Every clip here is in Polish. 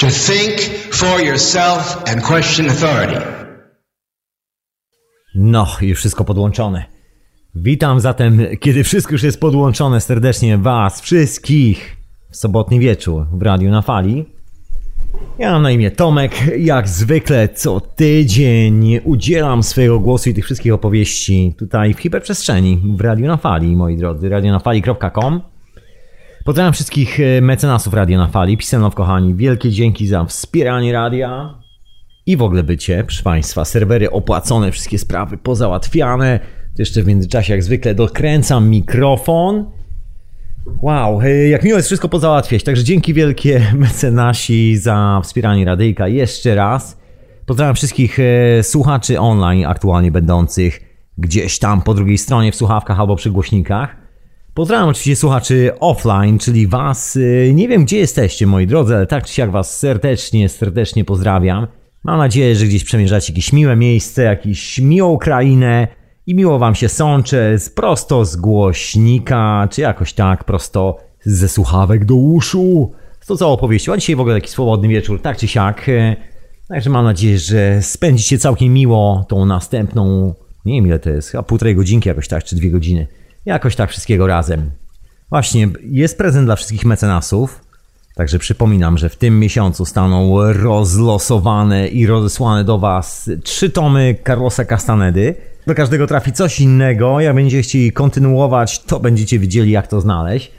To think for yourself and question authority. No, już wszystko podłączone. Witam zatem, kiedy wszystko już jest podłączone, serdecznie Was wszystkich w sobotni wieczór w Radiu na Fali. Ja mam na imię Tomek, jak zwykle co tydzień udzielam swojego głosu i tych wszystkich opowieści tutaj w hiperprzestrzeni w Radiu na Fali, moi drodzy, radionafali.com. Pozdrawiam wszystkich e, mecenasów Radio na Fali, Pisanow kochani, wielkie dzięki za wspieranie radia i w ogóle bycie, proszę Państwa, serwery opłacone, wszystkie sprawy pozałatwiane. Jeszcze w międzyczasie jak zwykle dokręcam mikrofon. Wow, e, jak miło jest wszystko pozałatwiać, także dzięki wielkie mecenasi za wspieranie radyjka jeszcze raz. Pozdrawiam wszystkich e, słuchaczy online aktualnie będących gdzieś tam po drugiej stronie w słuchawkach albo przy głośnikach. Pozdrawiam oczywiście słuchaczy offline, czyli was. y, Nie wiem gdzie jesteście, moi drodzy, ale tak czy siak was serdecznie, serdecznie pozdrawiam. Mam nadzieję, że gdzieś przemierzacie jakieś miłe miejsce, jakąś miłą krainę i miło wam się sącze z prosto z głośnika, czy jakoś tak prosto ze słuchawek do uszu. To całą opowieścią. A dzisiaj w ogóle taki swobodny wieczór, tak czy siak. y, Także mam nadzieję, że spędzicie całkiem miło tą następną, nie wiem ile to jest, chyba półtorej godzinki jakoś tak, czy dwie godziny. Jakoś tak wszystkiego razem. Właśnie, jest prezent dla wszystkich mecenasów. Także przypominam, że w tym miesiącu staną rozlosowane i rozesłane do Was trzy tomy Carlosa Castanedy. Do każdego trafi coś innego. Jak będziecie chcieli kontynuować, to będziecie wiedzieli, jak to znaleźć.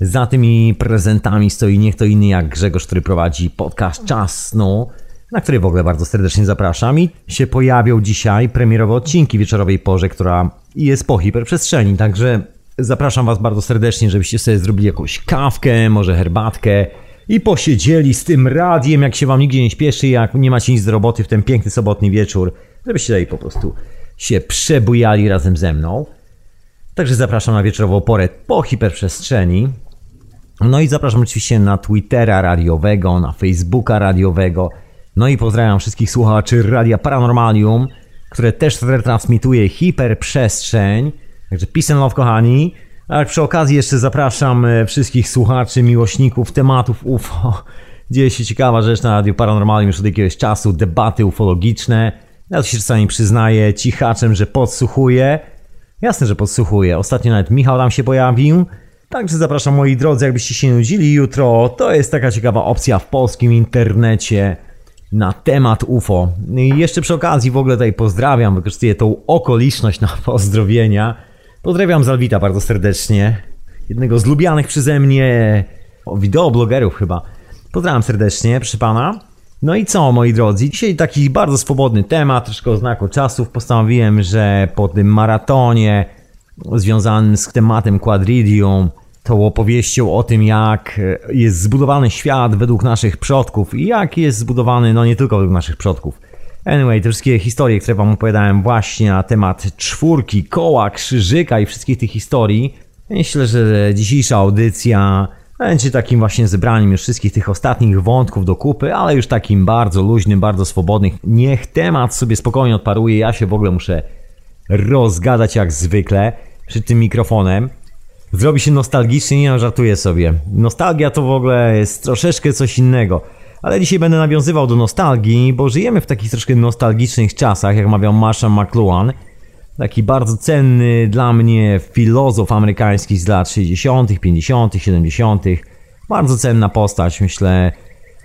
Za tymi prezentami stoi nie kto inny jak Grzegorz, który prowadzi podcast Czas Snu, na który w ogóle bardzo serdecznie zapraszam. I się pojawią dzisiaj premierowe odcinki wieczorowej porze, która jest po hiperprzestrzeni. Także zapraszam Was bardzo serdecznie, żebyście sobie zrobili jakąś kawkę, może herbatkę i posiedzieli z tym radiem, jak się Wam nigdzie nie śpieszy, jak nie macie nic do roboty w ten piękny sobotni wieczór, żebyście tutaj po prostu się przebujali razem ze mną. Także zapraszam na wieczorową porę po hiperprzestrzeni. No i zapraszam oczywiście na Twittera radiowego, na Facebooka radiowego. No i pozdrawiam wszystkich słuchaczy Radia Paranormalium, które też retransmituje hiperprzestrzeń. Także peace and love, kochani. A przy okazji jeszcze zapraszam e, wszystkich słuchaczy, miłośników tematów UFO. Dzieje się ciekawa rzecz na Radiu Paranormalium już od jakiegoś czasu, debaty ufologiczne. Ja to się czasami przyznaję cichaczem, że podsłuchuję. Jasne, że podsłuchuję. Ostatnio nawet Michał tam się pojawił. Także zapraszam moi drodzy, jakbyście się nudzili jutro. To jest taka ciekawa opcja w polskim internecie na temat UFO. I jeszcze przy okazji w ogóle tutaj pozdrawiam, wykorzystuję tą okoliczność na pozdrowienia. Pozdrawiam Zalwita bardzo serdecznie. Jednego z lubianych przeze mnie wideoblogerów chyba. Pozdrawiam serdecznie, proszę pana. No i co, moi drodzy? Dzisiaj taki bardzo swobodny temat, troszkę o znaku czasów. Postanowiłem, że po tym maratonie związanym z tematem Quadridium, tą opowieścią o tym, jak jest zbudowany świat według naszych przodków i jak jest zbudowany, no nie tylko według naszych przodków. Anyway, te wszystkie historie, które wam opowiadałem właśnie na temat czwórki, koła, krzyżyka i wszystkich tych historii, myślę, że dzisiejsza audycja będzie takim właśnie zebraniem już wszystkich tych ostatnich wątków do kupy, ale już takim bardzo luźnym, bardzo swobodnym. Niech temat sobie spokojnie odparuje, ja się w ogóle muszę rozgadać jak zwykle przed tym mikrofonem. Zrobi się nostalgicznie, nie no, żartuję sobie. Nostalgia to w ogóle jest troszeczkę coś innego. Ale dzisiaj będę nawiązywał do nostalgii, bo żyjemy w takich troszkę nostalgicznych czasach, jak mawiał Marshall McLuhan. Taki bardzo cenny dla mnie filozof amerykański z lat 60., 50., 70. Bardzo cenna postać, myślę,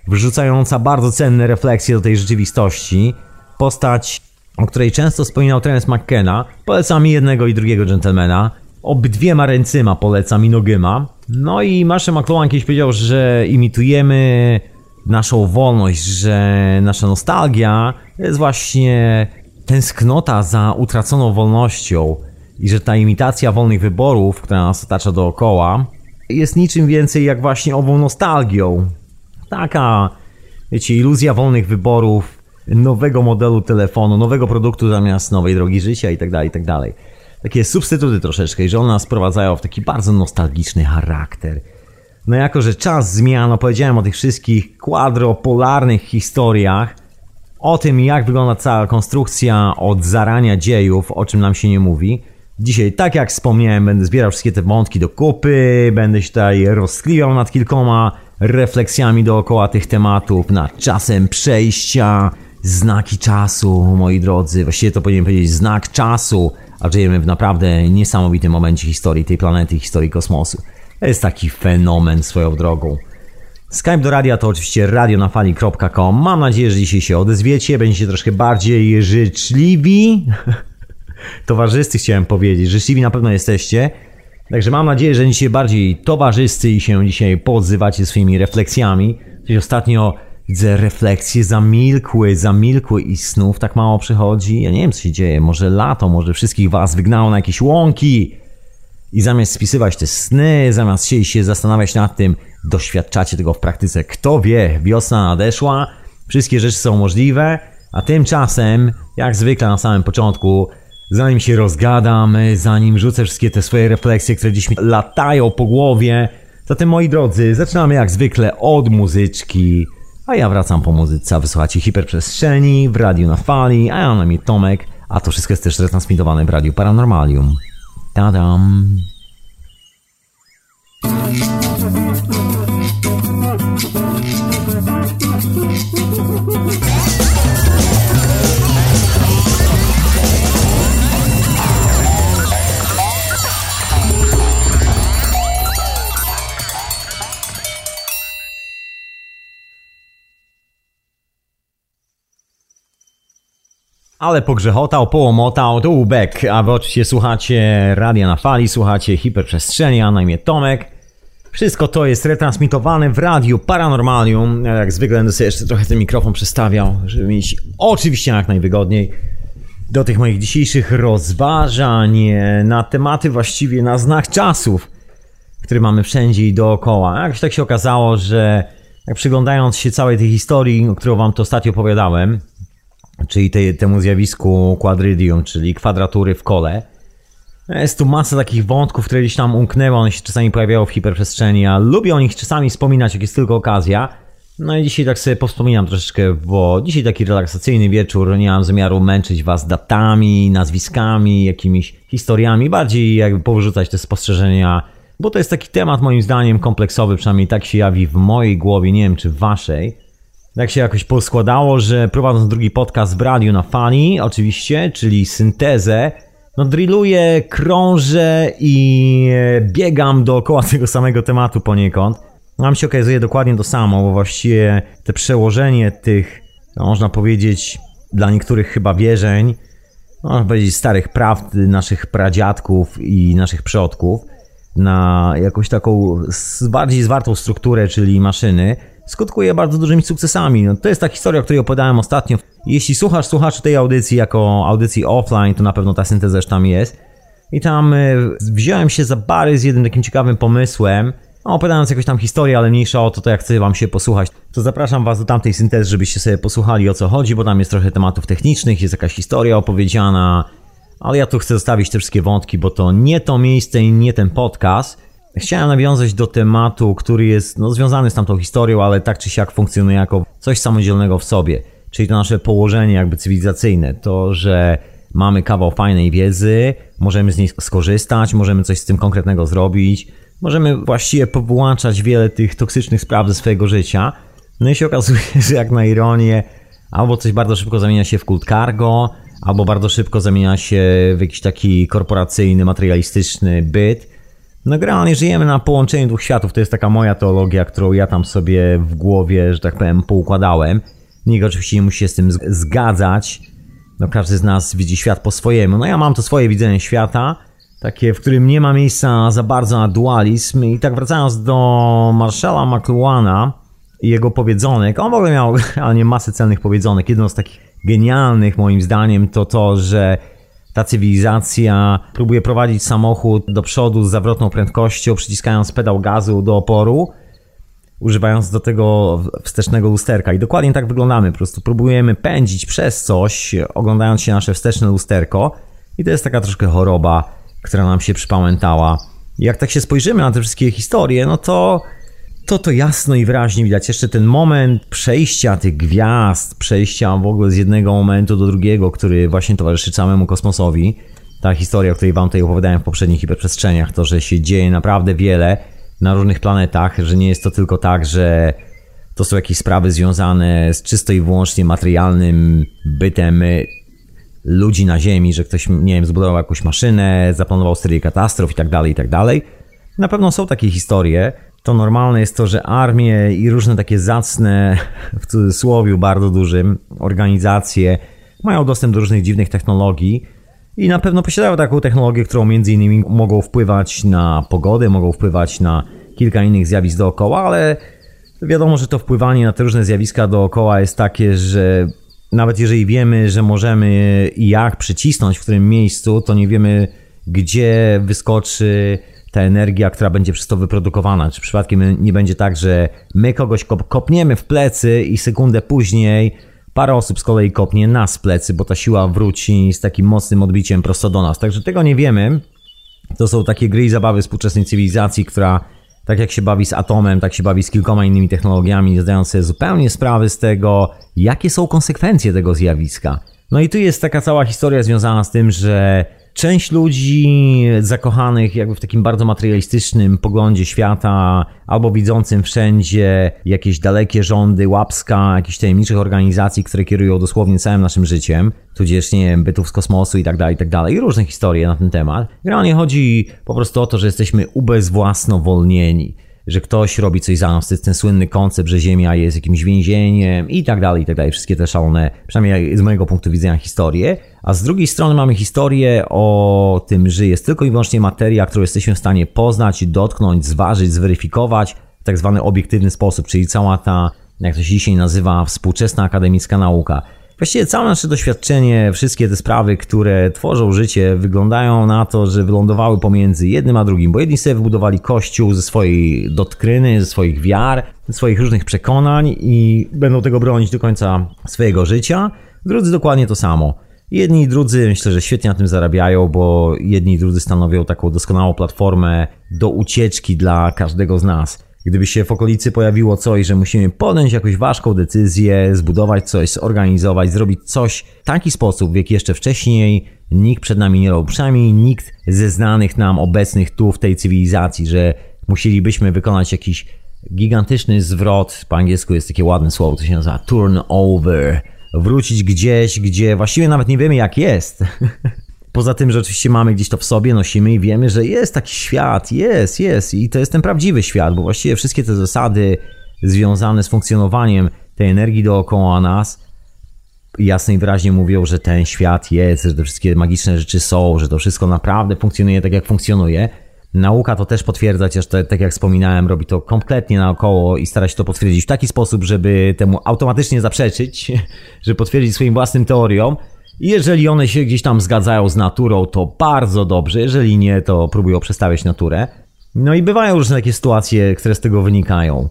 wrzucająca bardzo cenne refleksje do tej rzeczywistości. Postać, o której często wspominał Terence McKenna. Polecam jednego i drugiego dżentelmena. Obydwiema ręcyma polecam i nogyma. No i Marshall McLuhan kiedyś powiedział, że imitujemy naszą wolność, że nasza nostalgia to jest właśnie tęsknota za utraconą wolnością i że ta imitacja wolnych wyborów, która nas otacza dookoła, jest niczym więcej jak właśnie ową nostalgią. Taka, wiecie, iluzja wolnych wyborów, nowego modelu telefonu, nowego produktu zamiast nowej drogi życia itd., itd. Takie substytuty troszeczkę i że one nas prowadzają w taki bardzo nostalgiczny charakter. No jako, że czas zmian, opowiedziałem o tych wszystkich kwadropolarnych historiach, o tym jak wygląda cała konstrukcja od zarania dziejów, o czym nam się nie mówi. Dzisiaj, tak jak wspomniałem, będę zbierał wszystkie te wątki do kupy, będę się tutaj rozkliwiał nad kilkoma refleksjami dookoła tych tematów, nad czasem przejścia, znaki czasu, moi drodzy. Właściwie to powinien powiedzieć znak czasu, a żyjemy w naprawdę niesamowitym momencie historii tej planety, historii kosmosu. To jest taki fenomen swoją drogą. Skype do radia to oczywiście radionafali.com. Mam nadzieję, że dzisiaj się odezwiecie, będziecie troszkę bardziej życzliwi. Towarzyscy chciałem powiedzieć, życzliwi na pewno jesteście. Także mam nadzieję, że dzisiaj bardziej towarzyscy i się dzisiaj podzywacie swoimi refleksjami. Coś ostatnio widzę refleksje zamilkły, zamilkły i snów tak mało przychodzi. Ja nie wiem co się dzieje, może lato, może wszystkich was wygnało na jakieś łąki. I zamiast spisywać te sny, zamiast się, się zastanawiać nad tym, doświadczacie tego w praktyce. Kto wie, wiosna nadeszła, wszystkie rzeczy są możliwe, a tymczasem, jak zwykle na samym początku, zanim się rozgadam, zanim rzucę wszystkie te swoje refleksje, które dziś mi latają po głowie, zatem moi drodzy, zaczynamy jak zwykle od muzyczki. A ja wracam po muzyce, wysłuchacie hiperprzestrzeni w radiu na fali, a ja na mnie Tomek, a to wszystko jest też retransmitowane w radiu Paranormalium. Tadam! Ale pogrzechotał, połomotał, to łbek, a wy oczywiście słuchacie Radia na Fali, słuchacie Hiperprzestrzeni, a na imię Tomek. Wszystko to jest retransmitowane w radiu Paranormalium. Jak zwykle będę sobie jeszcze trochę ten mikrofon przestawiał, żeby mieć oczywiście jak najwygodniej do tych moich dzisiejszych rozważań na tematy właściwie na znak czasów, które mamy wszędzie i dookoła. Jakoś tak się okazało, że jak przyglądając się całej tej historii, o którą wam to ostatnio opowiadałem, czyli tej, temu zjawisku quadridium, czyli kwadratury w kole. Jest tu masa takich wątków, które gdzieś tam umknęły, one się czasami pojawiają w hiperprzestrzeni, a lubię o nich czasami wspominać, jak jest tylko okazja. No i dzisiaj tak sobie powspominam troszeczkę, bo dzisiaj taki relaksacyjny wieczór, nie mam zamiaru męczyć was datami, nazwiskami, jakimiś historiami, bardziej jakby powrzucać te spostrzeżenia, bo to jest taki temat moim zdaniem kompleksowy, przynajmniej tak się jawi w mojej głowie, nie wiem czy waszej tak się jakoś poskładało, że prowadząc drugi podcast w radiu na fani, oczywiście, czyli syntezę, no drilluję, krążę i biegam dookoła tego samego tematu poniekąd. Nam się okazuje dokładnie to samo, bo właściwie te przełożenie tych, no można powiedzieć, dla niektórych chyba wierzeń, no można powiedzieć starych prawd naszych pradziadków i naszych przodków na jakąś taką bardziej zwartą strukturę, czyli maszyny, skutkuje bardzo dużymi sukcesami. No, to jest ta historia, o której opowiadałem ostatnio. Jeśli słuchasz, słuchasz tej audycji jako audycji offline, to na pewno ta synteza już tam jest. I tam y, wziąłem się za bary z jednym takim ciekawym pomysłem, no, opowiadając jakąś tam historię, ale mniejsza o to, to jak chcę wam się posłuchać, to zapraszam was do tamtej syntezy, żebyście sobie posłuchali o co chodzi, bo tam jest trochę tematów technicznych, jest jakaś historia opowiedziana, ale ja tu chcę zostawić te wszystkie wątki, bo to nie to miejsce i nie ten podcast. Chciałem nawiązać do tematu, który jest no, związany z tamtą historią, ale tak czy siak funkcjonuje jako coś samodzielnego w sobie. Czyli to nasze położenie jakby cywilizacyjne. To, że mamy kawał fajnej wiedzy, możemy z niej skorzystać, możemy coś z tym konkretnego zrobić, możemy właściwie powyłączać wiele tych toksycznych spraw ze swojego życia. No i się okazuje, że jak na ironię, albo coś bardzo szybko zamienia się w kult cargo, albo bardzo szybko zamienia się w jakiś taki korporacyjny, materialistyczny byt, no generalnie żyjemy na połączeniu dwóch światów, to jest taka moja teologia, którą ja tam sobie w głowie, że tak powiem, poukładałem. Nikt oczywiście nie musi się z tym zgadzać. No każdy z nas widzi świat po swojemu. No ja mam to swoje widzenie świata, takie, w którym nie ma miejsca za bardzo na dualizm. I tak wracając do Marshalla McLuhana i jego powiedzonek, on w ogóle miał ale nie masę celnych powiedzonek. Jedną z takich genialnych moim zdaniem to to, że ta cywilizacja próbuje prowadzić samochód do przodu z zawrotną prędkością, przyciskając pedał gazu do oporu, używając do tego wstecznego lusterka. I dokładnie tak wyglądamy. Po prostu próbujemy pędzić przez coś, oglądając się nasze wsteczne lusterko. I to jest taka troszkę choroba, która nam się przypamiętała. Jak tak się spojrzymy na te wszystkie historie, no to to to jasno i wyraźnie widać. Jeszcze ten moment przejścia tych gwiazd, przejścia w ogóle z jednego momentu do drugiego, który właśnie towarzyszy całemu kosmosowi. Ta historia, o której wam tutaj opowiadałem w poprzednich hiperprzestrzeniach, to, że się dzieje naprawdę wiele na różnych planetach, że nie jest to tylko tak, że to są jakieś sprawy związane z czysto i wyłącznie materialnym bytem ludzi na Ziemi, że ktoś, nie wiem, zbudował jakąś maszynę, zaplanował serię katastrof i tak dalej, i tak dalej. Na pewno są takie historie. To normalne jest to, że armie i różne takie zacne, w cudzysłowie bardzo dużym, organizacje mają dostęp do różnych dziwnych technologii i na pewno posiadają taką technologię, którą między innymi mogą wpływać na pogodę, mogą wpływać na kilka innych zjawisk dookoła, ale wiadomo, że to wpływanie na te różne zjawiska dookoła jest takie, że nawet jeżeli wiemy, że możemy jak przycisnąć w którym miejscu, to nie wiemy, gdzie wyskoczy ta energia, która będzie przez to wyprodukowana. Czy przypadkiem nie będzie tak, że my kogoś kop kopniemy w plecy i sekundę później parę osób z kolei kopnie nas w plecy, bo ta siła wróci z takim mocnym odbiciem prosto do nas. Także tego nie wiemy. To są takie gry i zabawy współczesnej cywilizacji, która tak jak się bawi z atomem, tak się bawi z kilkoma innymi technologiami, nie zdając sobie zupełnie sprawy z tego, jakie są konsekwencje tego zjawiska. No i tu jest taka cała historia związana z tym, że część ludzi zakochanych jakby w takim bardzo materialistycznym poglądzie świata, albo widzącym wszędzie jakieś dalekie rządy, łapska, jakichś tajemniczych organizacji, które kierują dosłownie całym naszym życiem, tudzież, nie wiem, bytów z kosmosu i tak dalej, i tak dalej, i różne historie na ten temat. Generalnie chodzi po prostu o to, że jesteśmy ubezwłasnowolnieni że ktoś robi coś za nas. To jest ten słynny koncept, że Ziemia jest jakimś więzieniem i tak dalej, i tak dalej. Wszystkie te szalone, przynajmniej z mojego punktu widzenia, historie. A z drugiej strony mamy historię o tym, że jest tylko i wyłącznie materia, którą jesteśmy w stanie poznać, dotknąć, zważyć, zweryfikować w tak zwany obiektywny sposób, czyli cała ta, jak to się dzisiaj nazywa, współczesna akademicka nauka. Właściwie całe nasze doświadczenie, wszystkie te sprawy, które tworzą życie, wyglądają na to, że wylądowały pomiędzy jednym a drugim, bo jedni sobie wybudowali kościół ze swojej doktryny, ze swoich wiar, ze swoich różnych przekonań i będą tego bronić do końca swojego życia, drudzy dokładnie to samo. Jedni i drudzy myślę, że świetnie na tym zarabiają, bo jedni i drudzy stanowią taką doskonałą platformę do ucieczki dla każdego z nas. Gdyby się w okolicy pojawiło coś, że musimy podjąć jakąś ważką decyzję, zbudować coś, zorganizować, zrobić coś w taki sposób, w jaki jeszcze wcześniej nikt przed nami nie robił, przynajmniej nikt ze znanych nam obecnych tu w tej cywilizacji, że musielibyśmy wykonać jakiś gigantyczny zwrot, po angielsku jest takie ładne słowo, to się nazywa turn over, wrócić gdzieś, gdzie właściwie nawet nie wiemy jak jest. Poza tym, że oczywiście mamy gdzieś to w sobie, nosimy i wiemy, że jest taki świat, jest, jest i to jest ten prawdziwy świat, bo właściwie wszystkie te zasady związane z funkcjonowaniem tej energii dookoła nas jasno i wyraźnie mówią, że ten świat jest, że te wszystkie magiczne rzeczy są, że to wszystko naprawdę funkcjonuje tak, jak funkcjonuje. Nauka to też potwierdza, chociaż to, tak jak wspominałem, robi to kompletnie naokoło i stara się to potwierdzić w taki sposób, żeby temu automatycznie zaprzeczyć, żeby potwierdzić swoim własnym teoriom. Jeżeli one się gdzieś tam zgadzają z naturą, to bardzo dobrze, jeżeli nie, to próbują przestawiać naturę. No i bywają różne takie sytuacje, które z tego wynikają.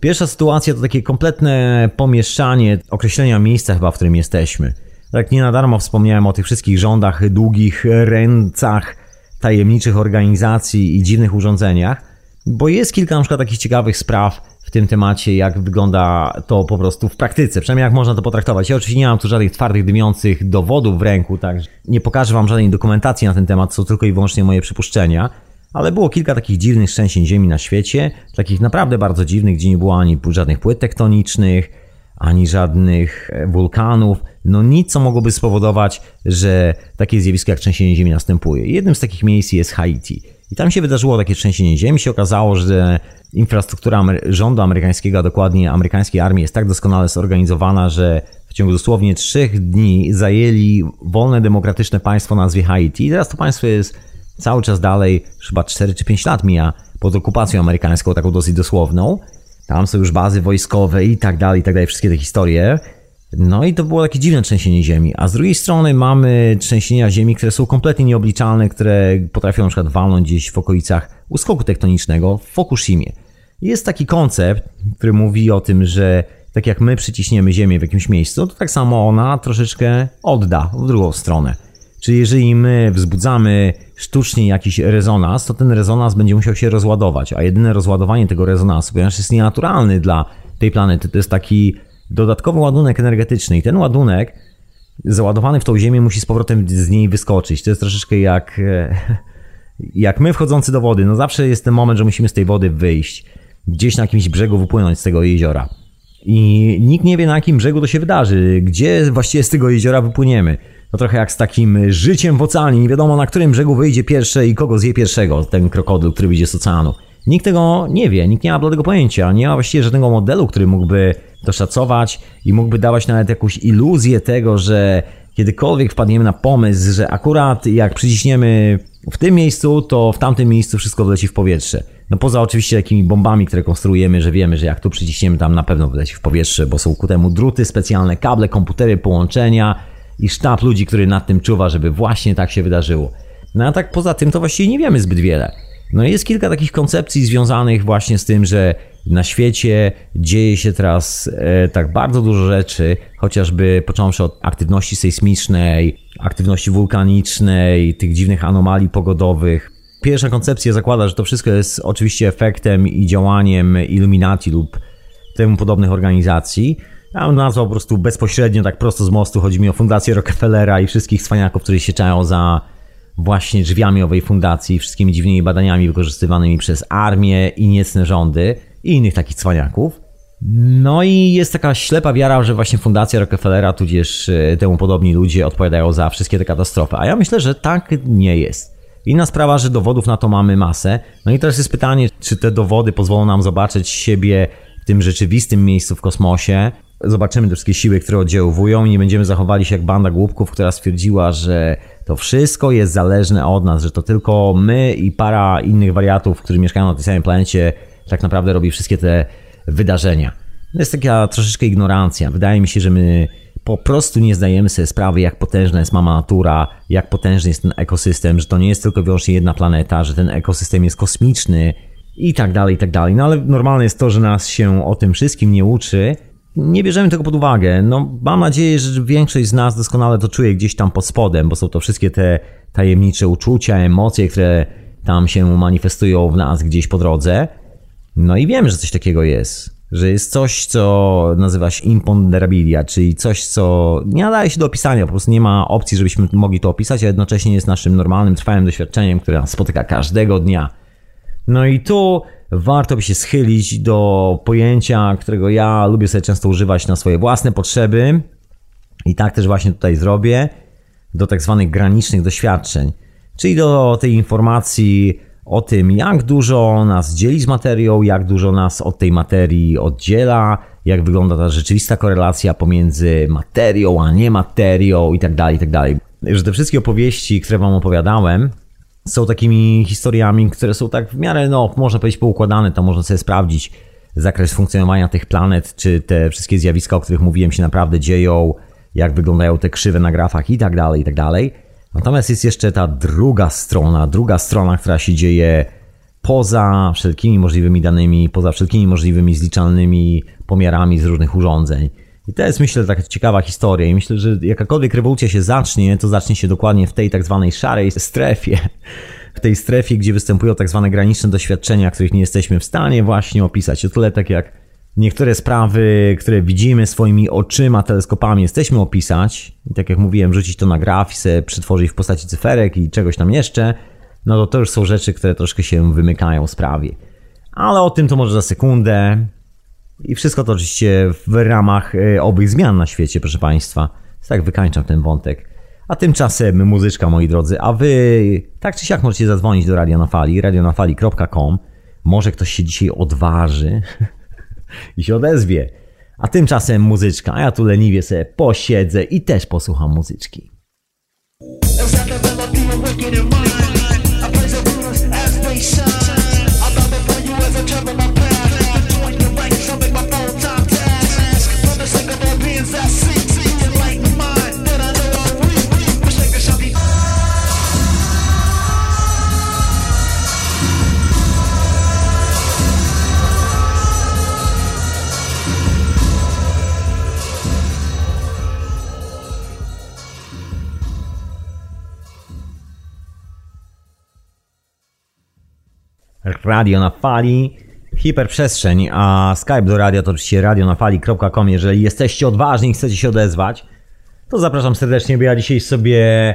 Pierwsza sytuacja to takie kompletne pomieszczanie określenia miejsca chyba, w którym jesteśmy. Tak nie na darmo wspomniałem o tych wszystkich rządach, długich ręcach, tajemniczych organizacji i dziwnych urządzeniach, bo jest kilka na przykład takich ciekawych spraw, w tym temacie, jak wygląda to po prostu w praktyce, przynajmniej jak można to potraktować. Ja oczywiście nie mam tu żadnych twardych, dymiących dowodów w ręku, tak nie pokażę wam żadnej dokumentacji na ten temat, są tylko i wyłącznie moje przypuszczenia, ale było kilka takich dziwnych trzęsień ziemi na świecie, takich naprawdę bardzo dziwnych, gdzie nie było ani żadnych płyt tektonicznych, ani żadnych e, wulkanów, no nic, co mogłoby spowodować, że takie zjawisko jak trzęsienie ziemi następuje. Jednym z takich miejsc jest Haiti. I tam się wydarzyło takie trzęsienie ziemi. Się okazało, że infrastruktura rządu amerykańskiego, a dokładnie amerykańskiej armii jest tak doskonale zorganizowana, że w ciągu dosłownie trzech dni zajęli wolne, demokratyczne państwo o nazwie Haiti. I teraz to państwo jest cały czas dalej, chyba 4 czy 5 lat mija pod okupacją amerykańską, taką dosyć dosłowną. Tam są już bazy wojskowe i tak dalej, i tak dalej, wszystkie te historie. No i to było takie dziwne trzęsienie ziemi. A z drugiej strony mamy trzęsienia ziemi, które są kompletnie nieobliczalne, które potrafią na przykład walnąć gdzieś w okolicach uskoku tektonicznego w Fukushimie. Jest taki koncept, który mówi o tym, że tak jak my przyciśniemy ziemię w jakimś miejscu, to tak samo ona troszeczkę odda w drugą stronę. Czyli jeżeli my wzbudzamy sztucznie jakiś rezonans, to ten rezonans będzie musiał się rozładować, a jedyne rozładowanie tego rezonansu, ponieważ jest nienaturalny dla tej planety, to jest taki dodatkowy ładunek energetyczny i ten ładunek załadowany w tą ziemię musi z powrotem z niej wyskoczyć. To jest troszeczkę jak, Jak my wchodzący do wody, no zawsze jest ten moment, że musimy z tej wody wyjść. Gdzieś na jakimś brzegu wypłynąć z tego jeziora. I nikt nie wie na jakim brzegu to się wydarzy, gdzie właściwie z tego jeziora wypłyniemy. No trochę jak z takim życiem w oceanie, nie wiadomo na którym brzegu wyjdzie pierwsze i kogo zje pierwszego, ten krokodyl, który wyjdzie z oceanu. Nikt tego nie wie, nikt nie ma bladego pojęcia, nie ma właściwie żadnego modelu, który mógłby to szacować i mógłby dawać nawet jakąś iluzję tego, że kiedykolwiek wpadniemy na pomysł, że akurat jak przyciśniemy w tym miejscu, to w tamtym miejscu wszystko wleci w powietrze. No poza oczywiście takimi bombami, które konstruujemy, że wiemy, że jak tu przyciśniemy, tam na pewno wleci w powietrze, bo są ku temu druty, specjalne kable, komputery, połączenia i sztab ludzi, który nad tym czuwa, żeby właśnie tak się wydarzyło. No a tak poza tym to właściwie nie wiemy zbyt wiele. No jest kilka takich koncepcji związanych właśnie z tym, że na świecie dzieje się teraz e, tak bardzo dużo rzeczy, chociażby począwszy od aktywności sejsmicznej, aktywności wulkanicznej, tych dziwnych anomalii pogodowych. Pierwsza koncepcja zakłada, że to wszystko jest oczywiście efektem i działaniem Illuminati lub temu podobnych organizacji. Ja bym nazwał po prostu bezpośrednio, tak prosto z mostu. Chodzi mi o Fundację Rockefellera i wszystkich cwaniaków, którzy się czają za właśnie drzwiami owej fundacji, wszystkimi dziwnymi badaniami wykorzystywanymi przez armię i niecne rządy i innych takich cwaniaków. No i jest taka ślepa wiara, że właśnie Fundacja Rockefellera, tudzież e, temu podobni ludzie odpowiadają za wszystkie te katastrofy. A ja myślę, że tak nie jest. Inna sprawa, że dowodów na to mamy masę. No i teraz jest pytanie, czy te dowody pozwolą nam zobaczyć siebie w tym rzeczywistym miejscu w kosmosie. Zobaczymy te wszystkie siły, które oddziaływują i nie będziemy zachowali się jak banda głupków, która stwierdziła, że to wszystko jest zależne od nas, że to tylko my i para innych wariatów, którzy mieszkają na tej samej planecie, tak naprawdę robi wszystkie te wydarzenia. To jest taka troszeczkę ignorancja. Wydaje mi się, że my po prostu nie zdajemy sobie sprawy, jak potężna jest mama natura, jak potężny jest ten ekosystem, że to nie jest tylko wyłącznie jedna planeta, że ten ekosystem jest kosmiczny i tak dalej, i tak dalej. No ale normalne jest to, że nas się o tym wszystkim nie uczy. Nie bierzemy tego pod uwagę. No, mam nadzieję, że większość z nas doskonale to czuje gdzieś tam pod spodem, bo są to wszystkie te tajemnicze uczucia, emocje, które tam się manifestują w nas gdzieś po drodze. No i wiem, że coś takiego jest. Że jest coś, co nazywa się imponderabilia, czyli coś, co nie nadaje się do opisania, po prostu nie ma opcji, żebyśmy mogli to opisać, a jednocześnie jest naszym normalnym, trwałym doświadczeniem, które nas spotyka każdego dnia. No i tu warto by się schylić do pojęcia, którego ja lubię sobie często używać na swoje własne potrzeby i tak też właśnie tutaj zrobię, do tak zwanych granicznych doświadczeń, czyli do tej informacji o tym, jak dużo nas dzieli z materią, jak dużo nas od tej materii oddziela, jak wygląda ta rzeczywista korelacja pomiędzy materią a nie materią itd., tak itd. Tak że te wszystkie opowieści, które wam opowiadałem, są takimi historiami, które są tak w miarę, no, można powiedzieć, poukładane, to można sobie sprawdzić zakres funkcjonowania tych planet, czy te wszystkie zjawiska, o których mówiłem, się naprawdę dzieją, jak wyglądają te krzywe na grafach i tak Natomiast jest jeszcze ta druga strona, druga strona, która się dzieje poza wszelkimi możliwymi danymi, poza wszelkimi możliwymi zliczalnymi pomiarami z różnych urządzeń. I to jest myślę taka ciekawa historia i myślę, że jakakolwiek rewolucja się zacznie, to zacznie się dokładnie w tej tak zwanej szarej strefie. W tej strefie, gdzie występują tak zwane graniczne doświadczenia, których nie jesteśmy w stanie właśnie opisać. O tyle tak jak niektóre sprawy, które widzimy swoimi oczyma, teleskopami, jesteśmy opisać, i tak jak mówiłem, rzucić to na graf i sobie przetworzyć w postaci cyferek i czegoś tam jeszcze, no to to już są rzeczy, które troszkę się wymykają sprawie. Ale o tym to może za sekundę. I wszystko to oczywiście w ramach e, owych zmian na świecie, proszę Państwa. Tak wykańczam ten wątek. A tymczasem muzyczka, moi drodzy, a wy tak czy siak możecie zadzwonić do Radio na Fali, radionafali.com. Może ktoś się dzisiaj odważy i się odezwie. A tymczasem muzyczka, a ja tu leniwie sobie posiedzę i też posłucham muzyczki. Radio na fali, hiperprzestrzeń, a Skype do radia to oczywiście radionafali.com. Jeżeli jesteście odważni i chcecie się odezwać, to zapraszam serdecznie, bo ja dzisiaj sobie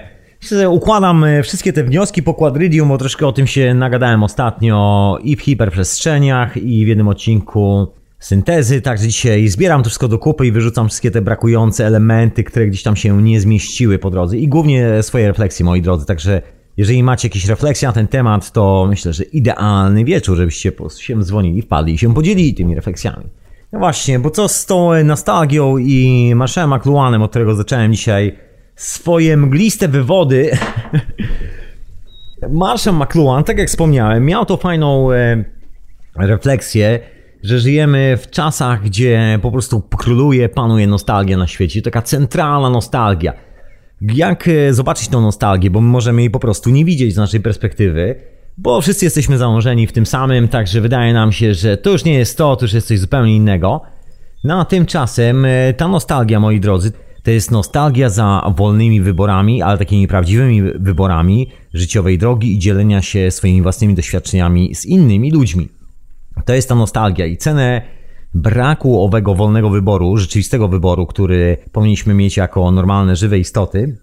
Układam e, wszystkie te wnioski po quadridium, bo troszkę o tym się nagadałem ostatnio i w hiperprzestrzeniach, i w jednym odcinku syntezy, także dzisiaj zbieram to wszystko do kupy i wyrzucam wszystkie te brakujące elementy, które gdzieś tam się nie zmieściły po drodze. I głównie swoje refleksje, moi drodzy, także jeżeli macie jakieś refleksje na ten temat, to myślę, że idealny wieczór, żebyście po prostu się dzwonili, wpadli i się podzielili tymi refleksjami. No właśnie, bo co z tą nostalgią i Marszałem McLuhanem, od którego zacząłem dzisiaj swoje mgliste wywody. Marshall McLuhan, tak jak wspomniałem, miał to fajną e, refleksję, że żyjemy w czasach, gdzie po prostu króluje, panuje nostalgia na świecie. Taka centralna nostalgia. Jak e, zobaczyć tą nostalgię, bo my możemy jej po prostu nie widzieć z naszej perspektywy, bo wszyscy jesteśmy założeni w tym samym, także wydaje nam się, że to już nie jest to, to już jest coś zupełnie innego. No a tymczasem e, ta nostalgia, moi drodzy, to jest nostalgia za wolnymi wyborami, ale takimi prawdziwymi wyborami życiowej drogi i dzielenia się swoimi własnymi doświadczeniami z innymi ludźmi. To jest ta nostalgia i cenę braku owego wolnego wyboru, rzeczywistego wyboru, który powinniśmy mieć jako normalne, żywe istoty,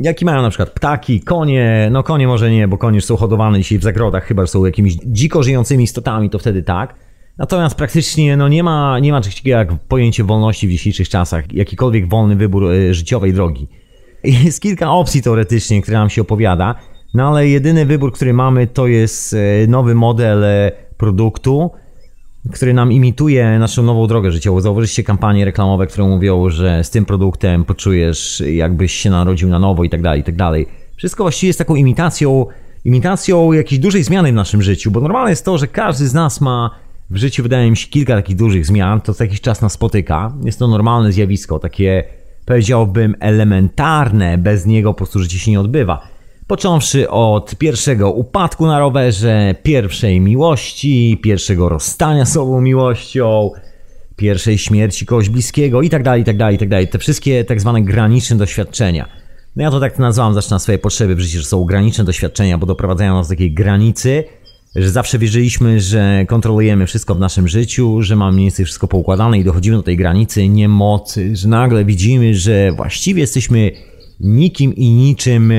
jaki mają na przykład ptaki, konie, no konie może nie, bo konie są hodowane dzisiaj w zagrodach, chyba że są jakimiś dziko żyjącymi istotami, to wtedy tak. Natomiast praktycznie no nie, ma, nie ma czegoś takiego jak pojęcie wolności w dzisiejszych czasach, jakikolwiek wolny wybór e, życiowej drogi. Jest kilka opcji teoretycznie, które nam się opowiada, no ale jedyny wybór, który mamy, to jest e, nowy model e, produktu, który nam imituje naszą nową drogę życiową. Zauważyliście kampanie reklamowe, które mówią, że z tym produktem poczujesz, jakbyś się narodził na nowo i tak dalej, i tak dalej. Wszystko właściwie jest taką imitacją, imitacją jakiejś dużej zmiany w naszym życiu, bo normalne jest to, że każdy z nas ma w życiu wydaje mi się kilka takich dużych zmian, to co jakiś czas nas spotyka. Jest to normalne zjawisko, takie powiedziałbym elementarne, bez niego po prostu życie się nie odbywa. Począwszy od pierwszego upadku na rowerze, pierwszej miłości, pierwszego rozstania z sobą miłością, pierwszej śmierci kogoś bliskiego i tak dalej, i tak dalej, i tak dalej. Te wszystkie tak zwane graniczne doświadczenia. No ja to tak nazwałem, zaczynam swoje potrzeby w życiu, że są graniczne doświadczenia, bo doprowadzają nas do takiej granicy, że zawsze wierzyliśmy, że kontrolujemy wszystko w naszym życiu, że mamy mniej więcej wszystko poukładane i dochodzimy do tej granicy niemocy, że nagle widzimy, że właściwie jesteśmy nikim i niczym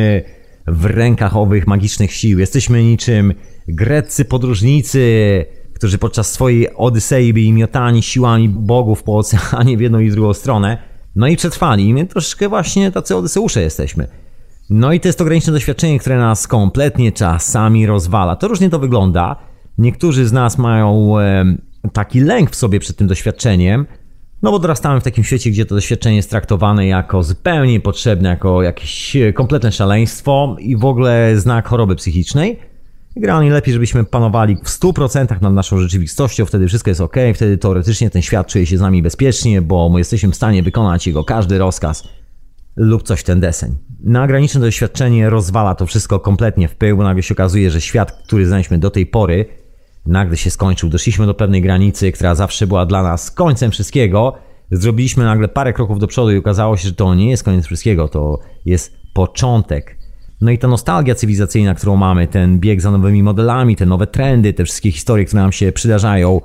w rękach owych magicznych sił. Jesteśmy niczym greccy podróżnicy, którzy podczas swojej Odysei byli miotani siłami bogów po oceanie w jedną i w drugą stronę. No i przetrwali. I my troszeczkę właśnie tacy Odyseusze jesteśmy. No i to jest to graniczne doświadczenie, które nas kompletnie czasami rozwala. To różnie to wygląda. Niektórzy z nas mają taki lęk w sobie przed tym doświadczeniem, no bo dorastamy w takim świecie, gdzie to doświadczenie jest traktowane jako zupełnie potrzebne, jako jakieś kompletne szaleństwo i w ogóle znak choroby psychicznej. Generalnie lepiej, żebyśmy panowali w 100% nad naszą rzeczywistością, wtedy wszystko jest ok, wtedy teoretycznie ten świat czuje się z nami bezpiecznie, bo my jesteśmy w stanie wykonać jego każdy rozkaz lub coś ten deseń. Na graniczne doświadczenie rozwala to wszystko kompletnie w pył, nagle się okazuje, że świat, który znaliśmy do tej pory, nagle się skończył. Doszliśmy do pewnej granicy, która zawsze była dla nas końcem wszystkiego. Zrobiliśmy nagle parę kroków do przodu i okazało się, że to nie jest koniec wszystkiego, to jest początek. No i ta nostalgia cywilizacyjna, którą mamy, ten bieg za nowymi modelami, te nowe trendy, te wszystkie historie, które nam się przydarzają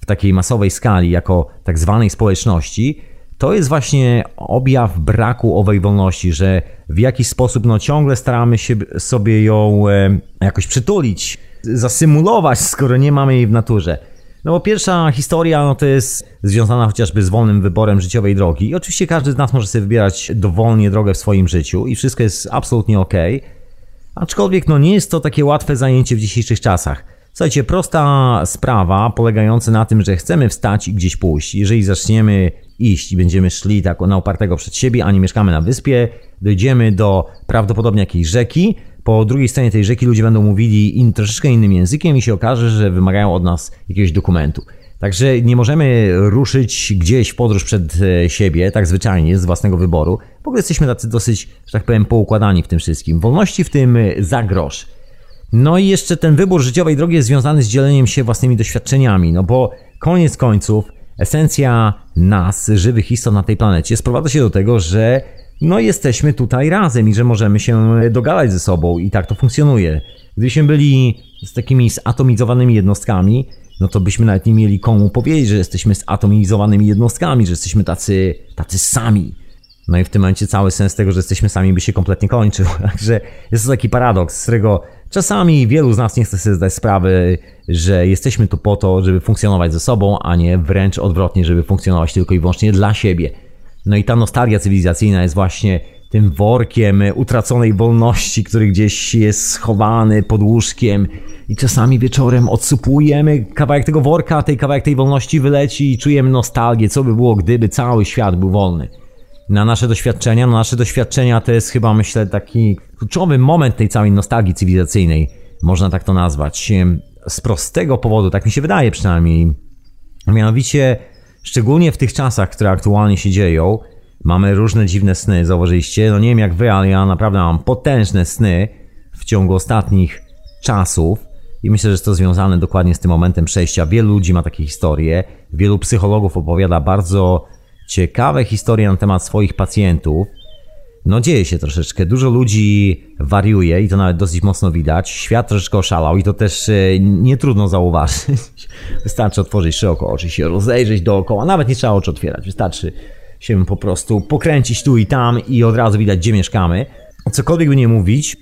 w takiej masowej skali, jako tak zwanej społeczności, to jest właśnie objaw braku owej wolności, że w jakiś sposób no, ciągle staramy się sobie ją e, jakoś przytulić, zasymulować, skoro nie mamy jej w naturze. No bo pierwsza historia no, to jest związana chociażby z wolnym wyborem życiowej drogi. I oczywiście każdy z nas może sobie wybierać dowolnie drogę w swoim życiu i wszystko jest absolutnie ok. Aczkolwiek no, nie jest to takie łatwe zajęcie w dzisiejszych czasach. Słuchajcie, prosta sprawa polegająca na tym, że chcemy wstać i gdzieś pójść. Jeżeli zaczniemy iść i będziemy szli tak na opartego przed siebie, a nie mieszkamy na wyspie, dojdziemy do prawdopodobnie jakiejś rzeki. Po drugiej stronie tej rzeki ludzie będą mówili in, troszeczkę innym językiem i się okaże, że wymagają od nas jakiegoś dokumentu. Także nie możemy ruszyć gdzieś w podróż przed e, siebie, tak zwyczajnie, z własnego wyboru. W ogóle jesteśmy tacy dosyć, że tak powiem, poukładani w tym wszystkim. Wolności w tym e, za grosz. No i jeszcze ten wybór życiowej drogi jest związany z dzieleniem się własnymi doświadczeniami, no bo koniec końców esencja nas, żywych istot na tej planecie, sprowadza się do tego, że no jesteśmy tutaj razem i że możemy się dogadać ze sobą i tak to funkcjonuje. Gdybyśmy byli z takimi zatomizowanymi jednostkami, no to byśmy nawet nie mieli komu powiedzieć, że jesteśmy zatomizowanymi jednostkami, że jesteśmy tacy, tacy sami. No i w tym momencie cały sens tego, że jesteśmy sami by się kompletnie kończył. Także jest to taki paradoks, z którego czasami wielu z nas nie chce sobie zdać sprawy, że jesteśmy tu po to, żeby funkcjonować ze sobą, a nie wręcz odwrotnie, żeby funkcjonować tylko i wyłącznie dla siebie. No i ta nostalgia cywilizacyjna jest właśnie tym workiem utraconej wolności, który gdzieś jest schowany pod łóżkiem i czasami wieczorem odsupujemy kawałek tego worka, tej kawałek tej wolności wyleci i czujemy nostalgię, co by było, gdyby cały świat był wolny. Na nasze doświadczenia, na nasze doświadczenia to jest chyba, myślę, taki kluczowy moment tej całej nostalgii cywilizacyjnej, można tak to nazwać. Z prostego powodu, tak mi się wydaje przynajmniej. Mianowicie, szczególnie w tych czasach, które aktualnie się dzieją, Mamy różne dziwne sny, zauważyliście? No nie wiem jak wy, ale ja naprawdę mam potężne sny w ciągu ostatnich czasów. I myślę, że jest to związane dokładnie z tym momentem przejścia. Wielu ludzi ma takie historie. Wielu psychologów opowiada bardzo ciekawe historie na temat swoich pacjentów. No dzieje się troszeczkę. Dużo ludzi wariuje i to nawet dosyć mocno widać. Świat troszeczkę oszalał i to też e, nie trudno zauważyć. Wystarczy otworzyć szeroko oczy, się rozejrzeć dookoła. Nawet nie trzeba oczy otwierać. Wystarczy się po prostu pokręcić tu i tam i od razu widać, gdzie mieszkamy. Cokolwiek by nie mówić,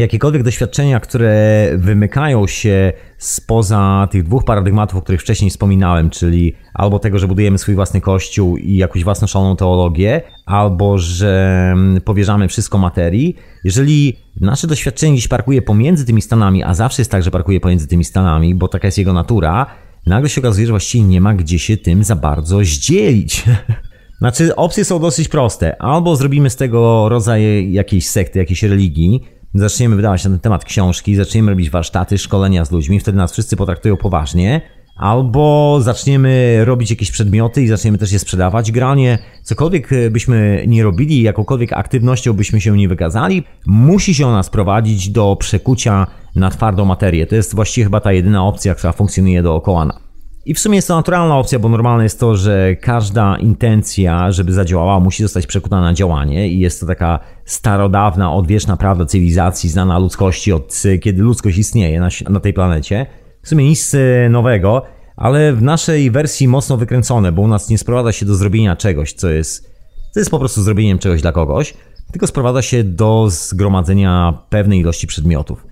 jakiekolwiek doświadczenia, które wymykają się spoza tych dwóch paradygmatów, o których wcześniej wspominałem, czyli albo tego, że budujemy swój własny kościół i jakąś własną szaloną teologię, albo że mm, powierzamy wszystko materii. Jeżeli nasze doświadczenie gdzieś parkuje pomiędzy tymi stanami, a zawsze jest tak, że parkuje pomiędzy tymi stanami, bo taka jest jego natura, nagle się okazuje, że właściwie nie ma gdzie się tym za bardzo zdzielić. Znaczy, opcje są dosyć proste. Albo zrobimy z tego rodzaj jakiejś sekty, jakiejś religii, zaczniemy wydawać na ten temat książki, zaczniemy robić warsztaty, szkolenia z ludźmi, wtedy nas wszyscy potraktują poważnie. Albo zaczniemy robić jakieś przedmioty i zaczniemy też je sprzedawać. Granie, cokolwiek byśmy nie robili, jakąkolwiek aktywnością byśmy się nie wykazali, musi się nas prowadzić do przekucia na twardą materię. To jest właściwie chyba ta jedyna opcja, która funkcjonuje dookoła i w sumie jest to naturalna opcja, bo normalne jest to, że każda intencja, żeby zadziałała, musi zostać przekuta na działanie i jest to taka starodawna, odwieczna prawda cywilizacji, znana ludzkości od kiedy ludzkość istnieje na, na tej planecie. W sumie nic e, nowego, ale w naszej wersji mocno wykręcone, bo u nas nie sprowadza się do zrobienia czegoś, co jest, co jest po prostu zrobieniem czegoś dla kogoś, tylko sprowadza się do zgromadzenia pewnej ilości przedmiotów.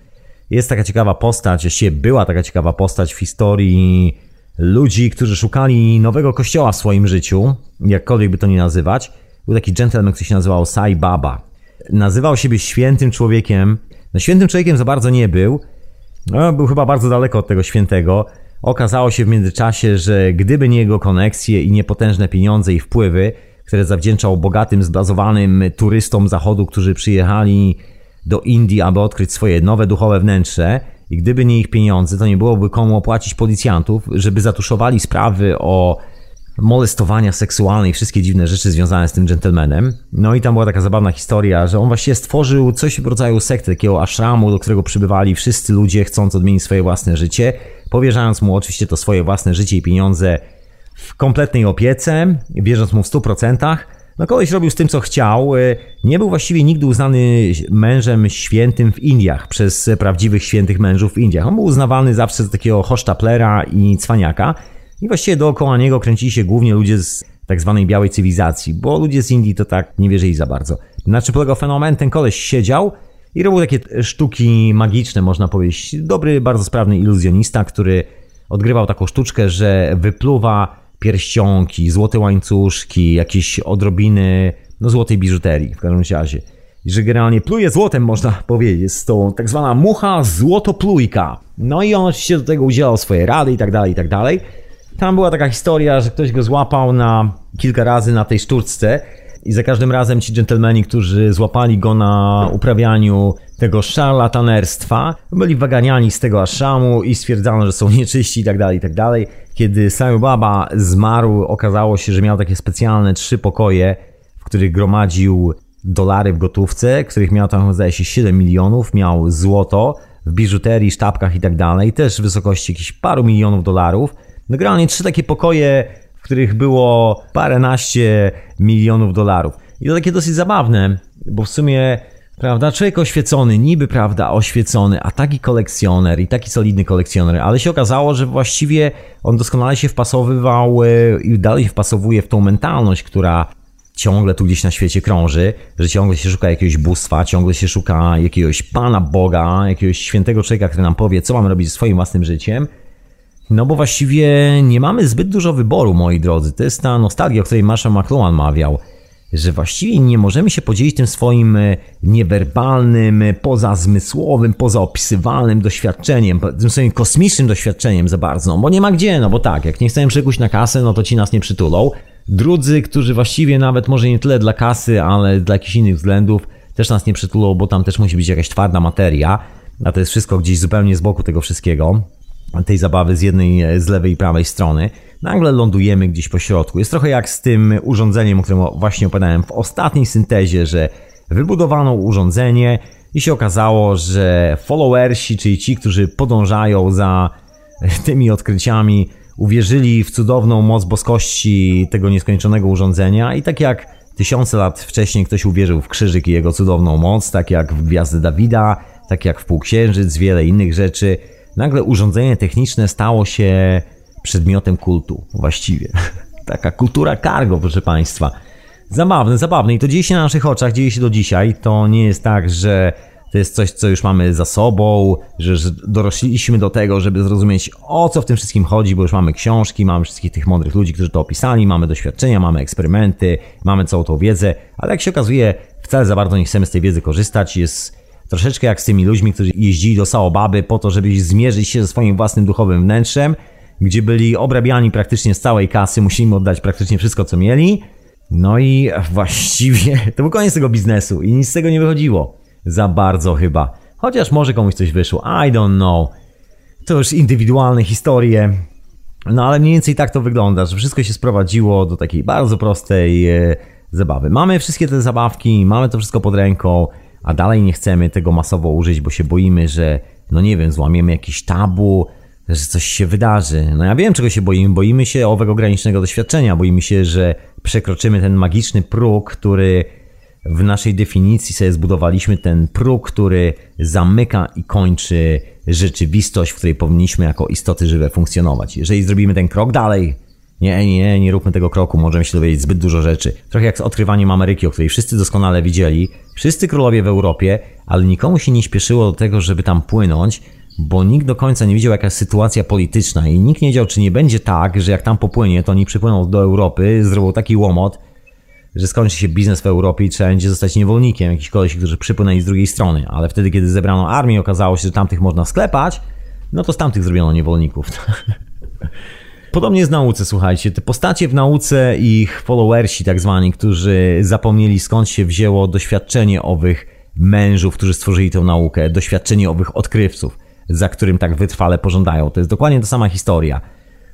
Jest taka ciekawa postać, właściwie była taka ciekawa postać w historii ludzi, którzy szukali nowego kościoła w swoim życiu, jakkolwiek by to nie nazywać. Był taki gentleman, który się nazywał Sai Baba. Nazywał siebie świętym człowiekiem. No świętym człowiekiem za bardzo nie był. No, był chyba bardzo daleko od tego świętego. Okazało się w międzyczasie, że gdyby nie jego koneksje i niepotężne pieniądze i wpływy, które zawdzięczał bogatym, zblazowanym turystom zachodu, którzy przyjechali do Indii, aby odkryć swoje nowe duchowe wnętrze, i gdyby nie ich pieniądze, to nie byłoby komu opłacić policjantów, żeby zatuszowali sprawy o molestowania seksualne i wszystkie dziwne rzeczy związane z tym gentlemanem. No i tam była taka zabawna historia, że on właściwie stworzył coś w rodzaju sekty, takiego ashramu, do którego przybywali wszyscy ludzie chcąc odmienić swoje własne życie, powierzając mu oczywiście to swoje własne życie i pieniądze w kompletnej opiece, wierząc mu w 100%, no koleś robił z tym, co chciał. E, nie był właściwie nigdy uznany mężem świętym w Indiach przez prawdziwych świętych mężów w Indiach. On był uznawany zawsze za takiego hosztaplera i cwaniaka. I właściwie dookoła niego kręcili się głównie ludzie z tak zwanej białej cywilizacji, bo ludzie z Indii to tak nie wierzyli za bardzo. Na czym polegał fenomen? Ten koleś siedział i robił takie sztuki magiczne, można powiedzieć. Dobry, bardzo sprawny iluzjonista, który odgrywał taką sztuczkę, że wypluwa pierścionki, złote łańcuszki, jakieś odrobiny no, złotej biżuterii w każdym razie. I że generalnie pluje złotem, można powiedzieć. Jest to tak zwana mucha złotoplujka. No i on oczywiście do tego udzielał swoje rady i tak dalej, i tak dalej. Tam była taka historia, że ktoś go złapał na kilka razy na tej sztuczce i za każdym razem ci dżentelmeni, którzy złapali go na uprawianiu tego szarlatanerstwa, byli waganiani z tego aszamu i stwierdzano, że są nieczyści i tak dalej, i tak. Kiedy Sai Baba zmarł, okazało się, że miał takie specjalne trzy pokoje, w których gromadził dolary w gotówce, których miał tam zdaje się 7 milionów, miał złoto w biżuterii, sztabkach i tak też w wysokości jakichś paru milionów dolarów. No generalnie trzy takie pokoje, w których było paręnaście milionów dolarów. I to takie dosyć zabawne, bo w sumie Prawda? Człowiek oświecony, niby, prawda, oświecony, a taki kolekcjoner i taki solidny kolekcjoner, ale się okazało, że właściwie on doskonale się wpasowywał e, i dalej wpasowuje w tą mentalność, która ciągle tu gdzieś na świecie krąży, że ciągle się szuka jakiegoś bóstwa, ciągle się szuka jakiegoś Pana Boga, jakiegoś świętego człowieka, który nam powie, co mamy robić ze swoim własnym życiem. No bo właściwie nie mamy zbyt dużo wyboru, moi drodzy. To jest ta nostalgia, o której Marshall McLuhan mawiał że właściwie nie możemy się podzielić tym swoim e, niewerbalnym, e, pozazmysłowym, pozaopisywalnym doświadczeniem, tym swoim kosmicznym doświadczeniem za bardzo, no bo nie ma gdzie, no bo tak, jak nie chcemy przekuć na kasę, no to ci nas nie przytulą. Drudzy, którzy właściwie nawet może nie tyle dla kasy, ale dla jakichś innych względów też nas nie przytulą, bo tam też musi być jakaś twarda materia, a to jest wszystko gdzieś zupełnie z boku tego wszystkiego, tej zabawy z jednej, e, z lewej i prawej strony nagle lądujemy gdzieś po środku. Jest trochę jak z tym urządzeniem, o którym właśnie opowiadałem w ostatniej syntezie, że wybudowano urządzenie i się okazało, że followersi, czyli ci, którzy podążają za tymi odkryciami, uwierzyli w cudowną moc boskości tego nieskończonego urządzenia i tak jak tysiące lat wcześniej ktoś uwierzył w krzyżyk i jego cudowną moc, tak jak w gwiazdę Dawida, tak jak w półksiężyc, wiele innych rzeczy, nagle urządzenie techniczne stało się przedmiotem kultu właściwie. Taka kultura cargo, proszę Państwa. Zabawne, zabawne i to dzieje się na naszych oczach, dzieje się do dzisiaj. To nie jest tak, że to jest coś, co już mamy za sobą, że, dorośliśmy do tego, żeby zrozumieć o co w tym wszystkim chodzi, bo już mamy książki, mamy wszystkich tych mądrych ludzi, którzy to opisali, mamy doświadczenia, mamy eksperymenty, mamy całą tą wiedzę, ale jak się okazuje, wcale za bardzo nie chcemy z tej wiedzy korzystać. Jest troszeczkę jak z tymi ludźmi, którzy jeździli do Saobaby po to, żeby zmierzyć się ze swoim własnym duchowym wnętrzem gdzie byli obrabiani praktycznie z całej kasy, musimy oddać praktycznie wszystko, co mieli. No i właściwie to był koniec tego biznesu i nic z tego nie wychodziło. Za bardzo chyba. Chociaż może komuś coś wyszło. I don't know. To już indywidualne historie. No ale mniej więcej tak to wygląda, że wszystko się sprowadziło do takiej bardzo prostej e, zabawy. Mamy wszystkie te zabawki, mamy to wszystko pod ręką, a dalej nie chcemy tego masowo użyć, bo się boimy, że no nie wiem, złamiemy jakiś tabu, że coś się wydarzy. No ja wiem, czego się boimy. Boimy się owego granicznego doświadczenia. Boimy się, że przekroczymy ten magiczny próg, który w naszej definicji sobie zbudowaliśmy, ten próg, który zamyka i kończy rzeczywistość, w której powinniśmy jako istoty żywe funkcjonować. Jeżeli zrobimy ten krok dalej, nie, nie, nie róbmy tego kroku, możemy się dowiedzieć zbyt dużo rzeczy. Trochę jak z odkrywaniem Ameryki, o której wszyscy doskonale widzieli, wszyscy królowie w Europie, ale nikomu się nie śpieszyło do tego, żeby tam płynąć, bo nikt do końca nie widział jaka jest sytuacja polityczna i nikt nie wiedział, czy nie będzie tak, że jak tam popłynie, to oni przypłyną do Europy, zrobią taki łomot, że skończy się biznes w Europie i trzeba będzie zostać niewolnikiem jakichś koleś, którzy przypłynęli z drugiej strony. Ale wtedy, kiedy zebrano armię, okazało się, że tamtych można sklepać, no to z tamtych zrobiono niewolników. Podobnie jest w nauce, słuchajcie. Te postacie w nauce ich followersi tak zwani, którzy zapomnieli skąd się wzięło doświadczenie owych mężów, którzy stworzyli tę naukę, doświadczenie owych odkrywców za którym tak wytrwale pożądają. To jest dokładnie ta sama historia.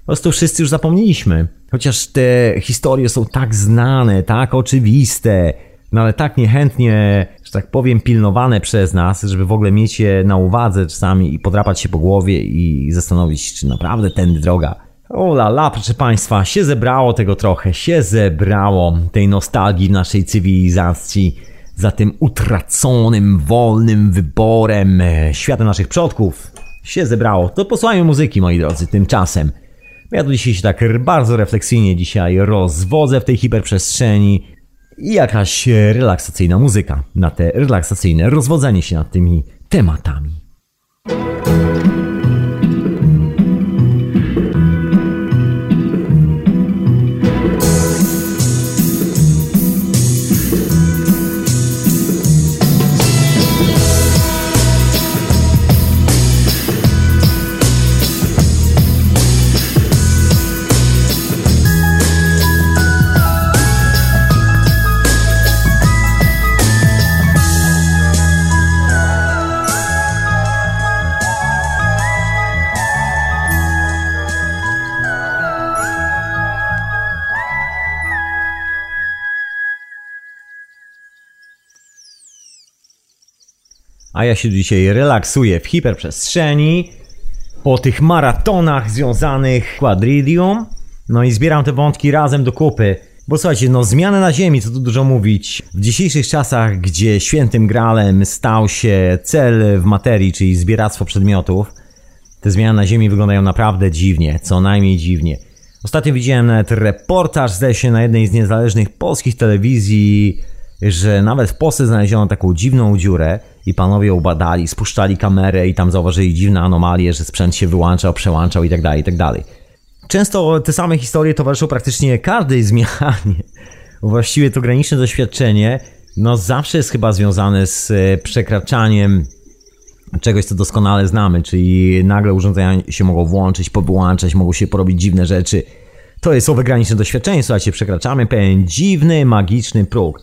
Po prostu wszyscy już zapomnieliśmy. Chociaż te historie są tak znane, tak oczywiste, no ale tak niechętnie, że tak powiem, pilnowane przez nas, żeby w ogóle mieć je na uwadze czasami i podrapać się po głowie i zastanowić, czy naprawdę tędy droga. O la proszę Państwa, się zebrało tego trochę, się zebrało tej nostalgii naszej cywilizacji za tym utraconym, wolnym wyborem e, świata naszych przodków się zebrało. To posłuchajmy muzyki, moi drodzy, tymczasem. Ja tu dzisiaj się tak bardzo refleksyjnie dzisiaj rozwodzę w tej hiperprzestrzeni i jakaś relaksacyjna muzyka na te relaksacyjne rozwodzenie się nad tymi tematami. A ja się dzisiaj relaksuję w hiperprzestrzeni po tych maratonach związanych z Quadridium. No i zbieram te wątki razem do kupy. Bo słuchajcie, no zmiany na Ziemi, co tu dużo mówić. W dzisiejszych czasach, gdzie świętym gralem stał się cel w materii, czyli zbieractwo przedmiotów, te zmiany na Ziemi wyglądają naprawdę dziwnie, co najmniej dziwnie. Ostatnio widziałem nawet reportaż, zdaje się, na jednej z niezależnych polskich telewizji, że nawet w Polsce znaleziono taką dziwną dziurę i panowie ją badali, spuszczali kamerę i tam zauważyli dziwne anomalie, że sprzęt się wyłączał, przełączał i tak dalej, i tak. Często te same historie towarzyszą praktycznie każdej zmianie. Właściwie to graniczne doświadczenie no zawsze jest chyba związane z e, przekraczaniem czegoś, co doskonale znamy, czyli nagle urządzenia się mogą włączyć, powyłączać, mogą się porobić dziwne rzeczy. To jest owe graniczne doświadczenie, słuchajcie, przekraczamy pewien dziwny, magiczny próg.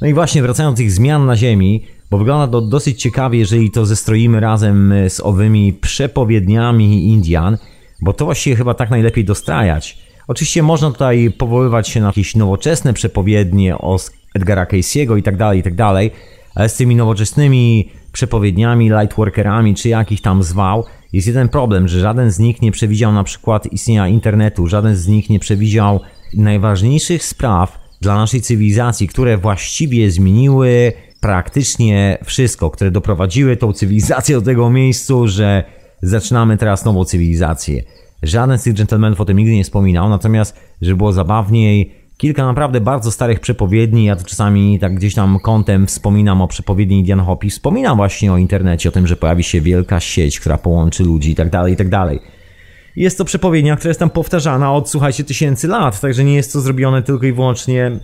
No i właśnie wracając do tych zmian na Ziemi, bo wygląda to dosyć ciekawie, jeżeli to zestroimy razem e, z owymi przepowiedniami Indian, bo to właściwie chyba tak najlepiej dostrajać. Oczywiście można tutaj powoływać się na jakieś nowoczesne przepowiednie o Edgara Casey'ego i tak dalej, i tak dalej, ale z tymi nowoczesnymi przepowiedniami, lightworkerami, czy jakich tam zwał, jest jeden problem, że żaden z nich nie przewidział na przykład istnienia internetu, żaden z nich nie przewidział najważniejszych spraw dla naszej cywilizacji, które właściwie zmieniły praktycznie wszystko, które doprowadziły tą cywilizację do tego miejscu, że zaczynamy teraz nową cywilizację. Żaden z tych dżentelmenów o tym nigdy nie wspominał, natomiast, żeby było zabawniej, kilka naprawdę bardzo starych przepowiedni, ja to czasami tak gdzieś tam kątem wspominam o przepowiedni Indian Hopi, wspominam właśnie o internecie, o tym, że pojawi się wielka sieć, która połączy ludzi i tak dalej, i tak dalej. Jest to przepowiednia, która jest tam powtarzana od, słuchajcie, tysięcy lat, także nie jest to zrobione tylko i wyłącznie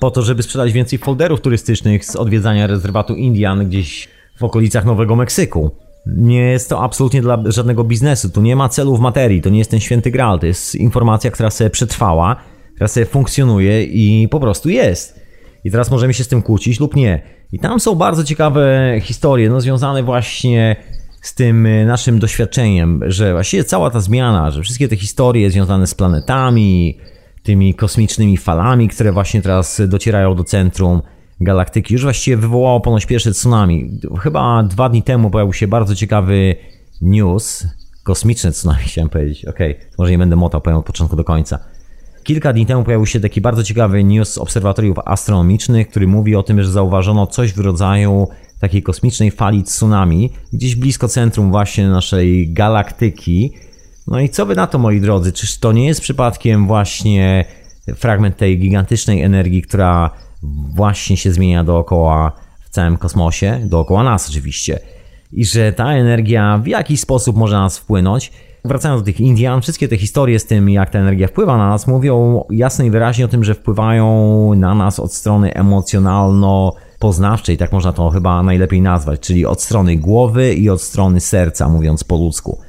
po to, żeby sprzedać więcej folderów turystycznych z odwiedzania rezerwatu Indian gdzieś w okolicach Nowego Meksyku. Nie jest to absolutnie dla żadnego biznesu, tu nie ma celu w materii, to nie jest ten święty graal, to jest informacja, która sobie przetrwała, która sobie funkcjonuje i po prostu jest. I teraz możemy się z tym kłócić lub nie. I tam są bardzo ciekawe historie, no związane właśnie z tym e, naszym doświadczeniem, że właściwie cała ta zmiana, że wszystkie te historie związane z planetami, tymi kosmicznymi falami, które właśnie teraz docierają do centrum galaktyki, już właściwie wywołało ponoć pierwsze tsunami. Chyba dwa dni temu pojawił się bardzo ciekawy news, kosmiczne tsunami chciałem powiedzieć, okej, okay, może nie będę motał, powiem od początku do końca. Kilka dni temu pojawił się taki bardzo ciekawy news z obserwatoriów astronomicznych, który mówi o tym, że zauważono coś w rodzaju takiej kosmicznej fali tsunami, gdzieś blisko centrum właśnie naszej galaktyki. No i co wy na to, moi drodzy? Czyż to nie jest przypadkiem właśnie fragment tej gigantycznej energii, która właśnie się zmienia dookoła w całym kosmosie, dookoła nas oczywiście. I że ta energia w jakiś sposób może nas wpłynąć. Wracając do tych Indian, wszystkie te historie z tym, jak ta energia wpływa na nas, mówią jasno i wyraźnie o tym, że wpływają na nas od strony emocjonalno-poznawczej, tak można to chyba najlepiej nazwać, czyli od strony głowy i od strony serca, mówiąc po ludzku.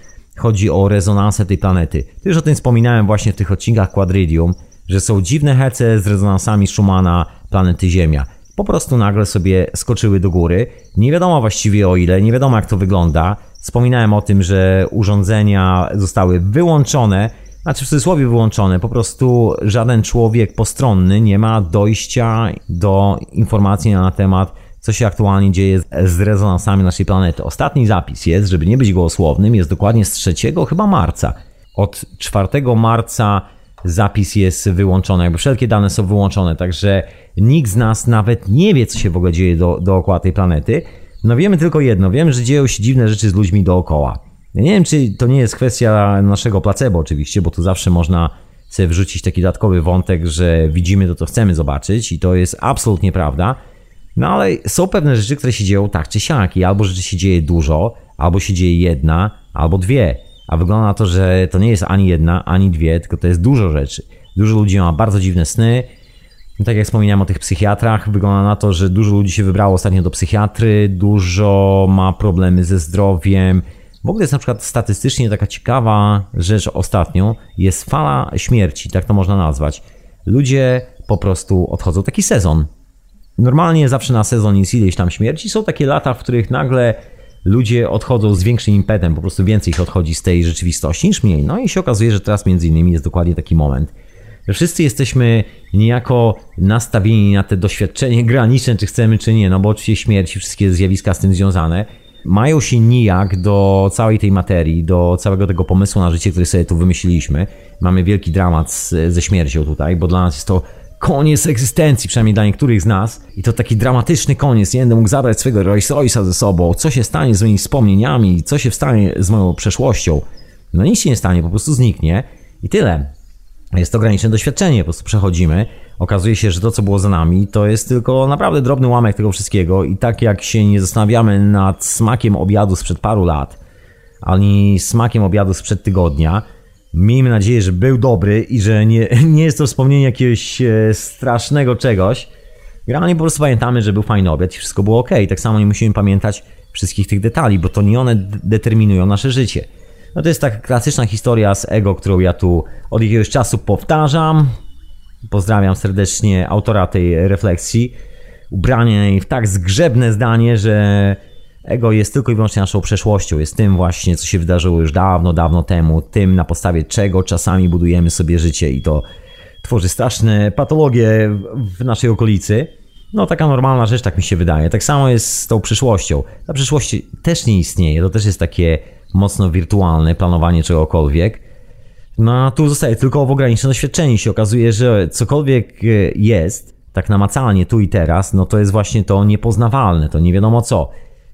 Chodzi o rezonansę tej planety. Też o tym wspominałem właśnie w tych odcinkach Quadridium, że są dziwne hece z rezonansami Schumana planety Ziemia. Po prostu nagle sobie skoczyły do góry. Nie wiadomo właściwie o ile, nie wiadomo jak to wygląda. Wspominałem o tym, że urządzenia zostały wyłączone, znaczy w cudzysłowie wyłączone, po prostu żaden człowiek postronny nie ma dojścia do informacji na temat, co się aktualnie dzieje z rezonansami naszej planety. Ostatni zapis jest, żeby nie być gołosłownym, jest dokładnie z 3 chyba marca. Od 4 marca zapis jest wyłączony, jakby wszelkie dane są wyłączone, także nikt z nas nawet nie wie, co się w ogóle dzieje do, dookoła tej planety. No wiemy tylko jedno, wiemy, że dzieją się dziwne rzeczy z ludźmi dookoła. Ja nie wiem, czy to nie jest kwestia naszego placebo oczywiście, bo tu zawsze można sobie wrzucić taki dodatkowy wątek, że widzimy to, co chcemy zobaczyć i to jest absolutnie prawda. No ale są pewne rzeczy, które się dzieją tak czy siak i albo rzeczy się dzieje dużo, albo się dzieje jedna, albo dwie. A wygląda na to, że to nie jest ani jedna, ani dwie, tylko to jest dużo rzeczy. Dużo ludzi ma bardzo dziwne sny. No tak jak wspominałem o tych psychiatrach, wygląda na to, że dużo ludzi się wybrało ostatnio do psychiatry, dużo ma problemy ze zdrowiem. W ogóle jest na przykład statystycznie taka ciekawa rzecz ostatnio, jest fala śmierci, tak to można nazwać. Ludzie po prostu odchodzą, taki sezon. Normalnie zawsze na sezon jest ileś tam śmierci. Są takie lata, w których nagle ludzie odchodzą z większym impetem, po prostu więcej ich odchodzi z tej rzeczywistości niż mniej. No i się okazuje, że teraz między innymi jest dokładnie taki moment. Wszyscy jesteśmy niejako nastawieni na te doświadczenie graniczne, czy chcemy, czy nie, no bo oczywiście śmierć i wszystkie zjawiska z tym związane mają się nijak do całej tej materii, do całego tego pomysłu na życie, który sobie tu wymyśliliśmy. Mamy wielki dramat z, ze śmiercią tutaj, bo dla nas jest to koniec egzystencji, przynajmniej dla niektórych z nas. I to taki dramatyczny koniec. Nie będę mógł zabrać swojego Rolls Royce'a ze sobą. Co się stanie z moimi wspomnieniami? Co się stanie z moją przeszłością? No nic się nie stanie, po prostu zniknie. I tyle. jest to graniczne doświadczenie, po prostu przechodzimy. Okazuje się, że to, co było za nami, to jest tylko naprawdę drobny ułamek tego wszystkiego i tak jak się nie zastanawiamy nad smakiem obiadu sprzed paru lat, ani smakiem obiadu sprzed tygodnia, miejmy nadzieję, że był dobry i że nie, nie jest to wspomnienie jakiegoś e, strasznego czegoś. Generalnie po prostu pamiętamy, że był fajny obiad i wszystko było ok. Tak samo nie musimy pamiętać wszystkich tych detali, bo to nie one determinują nasze życie. No to jest taka klasyczna historia z ego, którą ja tu od jakiegoś czasu powtarzam. Pozdrawiam serdecznie autora tej refleksji, ubranej w tak zgrzebne zdanie, że ego jest tylko i wyłącznie naszą przeszłością, jest tym właśnie, co się wydarzyło już dawno, dawno temu, tym na podstawie czego czasami budujemy sobie życie i to tworzy straszne patologie w naszej okolicy. No taka normalna rzecz, tak mi się wydaje. Tak samo jest z tą przyszłością. Ta przyszłość też nie istnieje, to też jest takie mocno wirtualne planowanie czegokolwiek. No a tu zostaje tylko w ograniczone doświadczenie. się okazuje, że cokolwiek e, jest, tak namacalnie tu i teraz, no to jest właśnie to niepoznawalne, to nie wiadomo co.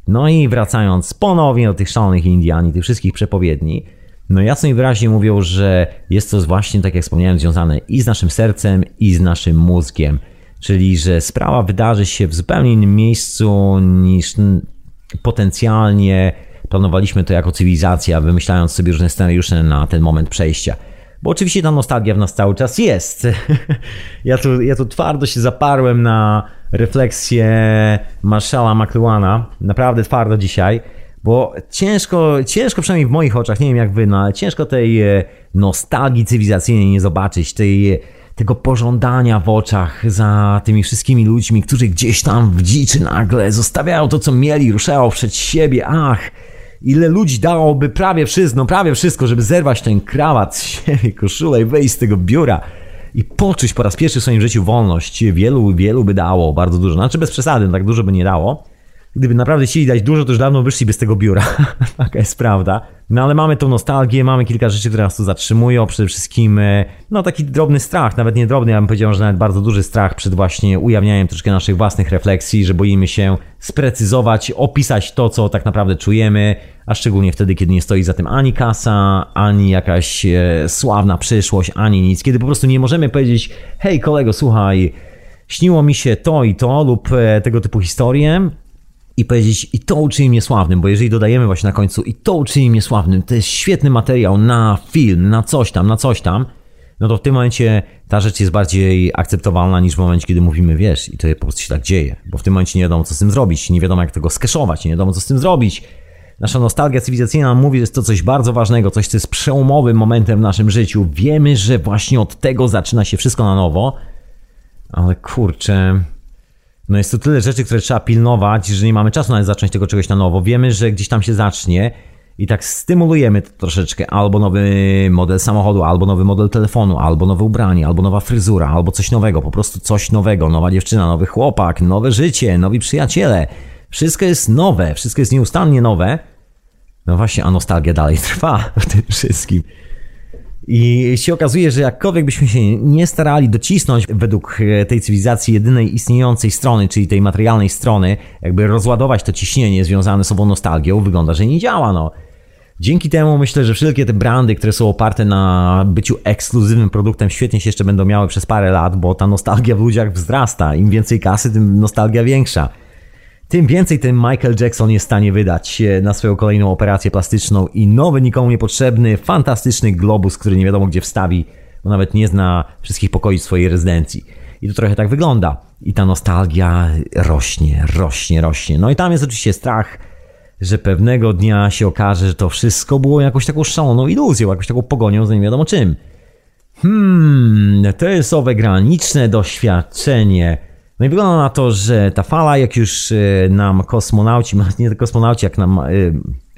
No i wracając ponownie do tych szalonych Indian i tych wszystkich przepowiedni, no jasno i wyraźnie mówią, że jest to właśnie, tak jak wspomniałem, związane i z naszym sercem, i z naszym mózgiem. Czyli, że sprawa wydarzy się w zupełnie innym miejscu niż potencjalnie planowaliśmy to jako cywilizacja, wymyślając sobie różne scenariusze na ten moment przejścia. Bo oczywiście ta nostalgia w nas cały czas jest. ja, tu, ja tu twardo się zaparłem na refleksję Marszala McLuhana. Naprawdę twardo dzisiaj. Bo ciężko, ciężko przynajmniej w moich oczach, nie wiem jak wy, no ale ciężko tej e, nostalgii cywilizacyjnej nie zobaczyć, tej, tego pożądania w oczach za tymi wszystkimi ludźmi, którzy gdzieś tam w dziczy nagle zostawiają to, co mieli, ruszają przed siebie. Ach, ile ludzi dałoby prawie wszystko, no prawie wszystko, żeby zerwać ten krawat z siebie, koszulę i wyjść z tego biura i poczuć po raz pierwszy w swoim życiu wolność. Wielu, wielu by dało, bardzo dużo. Znaczy bez przesady, no tak dużo by nie dało. Gdyby naprawdę chcieli dać dużo, to już dawno wyszliby z tego biura. Taka jest prawda. No ale mamy tą nostalgię, mamy kilka rzeczy, które nas tu zatrzymują. Przede wszystkim, e, no taki drobny strach, nawet nie drobny, ja bym powiedział, że nawet bardzo duży strach przed właśnie ujawnianiem troszkę naszych własnych refleksji, że boimy się sprecyzować, opisać to, co tak naprawdę czujemy, a szczególnie wtedy, kiedy nie stoi za tym ani kasa, ani jakaś e, sławna przyszłość, ani nic. Kiedy po prostu nie możemy powiedzieć, hej kolego, słuchaj, śniło mi się to i to lub e, tego typu historie, i powiedzieć, i to uczyni mnie sławnym, bo jeżeli dodajemy właśnie na końcu, i to uczyni mnie sławnym, to jest świetny materiał na film, na coś tam, na coś tam, no to w tym momencie ta rzecz jest bardziej akceptowalna niż w momencie, kiedy mówimy, wiesz, i to po prostu się tak dzieje, bo w tym momencie nie wiadomo, co z tym zrobić, nie wiadomo, jak tego skeszować, nie wiadomo, co z tym zrobić. Nasza nostalgia cywilizacyjna nam mówi, że jest to coś bardzo ważnego, coś, co jest przełomowym momentem w naszym życiu. Wiemy, że właśnie od tego zaczyna się wszystko na nowo, ale kurczę, no jest to tyle rzeczy, które trzeba pilnować, że nie mamy czasu nawet zacząć tego czegoś na nowo. Wiemy, że gdzieś tam się zacznie i tak stymulujemy to troszeczkę. Albo nowy model samochodu, albo nowy model telefonu, albo nowe ubranie, albo nowa fryzura, albo coś nowego, po prostu coś nowego. Nowa dziewczyna, nowy chłopak, nowe życie, nowi przyjaciele. Wszystko jest nowe, wszystko jest nieustannie nowe. No właśnie, a nostalgia dalej trwa w tym wszystkim. I się okazuje, że jakkolwiek byśmy się nie starali docisnąć według e, tej cywilizacji jedynej istniejącej strony, czyli tej materialnej strony, jakby rozładować to ciśnienie związane z ową nostalgią, wygląda, że nie działa. No. Dzięki temu myślę, że wszelkie te brandy, które są oparte na byciu ekskluzywnym produktem, świetnie się jeszcze będą miały przez parę lat, bo ta nostalgia w ludziach wzrasta. Im więcej kasy, tym nostalgia większa tym więcej ten Michael Jackson jest w stanie wydać na swoją kolejną operację plastyczną i nowy, nikomu niepotrzebny, fantastyczny globus, który nie wiadomo gdzie wstawi, bo nawet nie zna wszystkich pokoi swojej rezydencji. I to trochę tak wygląda. I ta nostalgia rośnie, rośnie, rośnie. No i tam jest oczywiście strach, że pewnego dnia się okaże, że to wszystko było jakąś taką szaloną iluzją, jakąś taką pogonią za nie wiadomo czym. Hmm, to jest owe graniczne doświadczenie no i wygląda na to, że ta fala, jak już e, nam kosmonauci, nie tylko kosmonauci, jak nam e,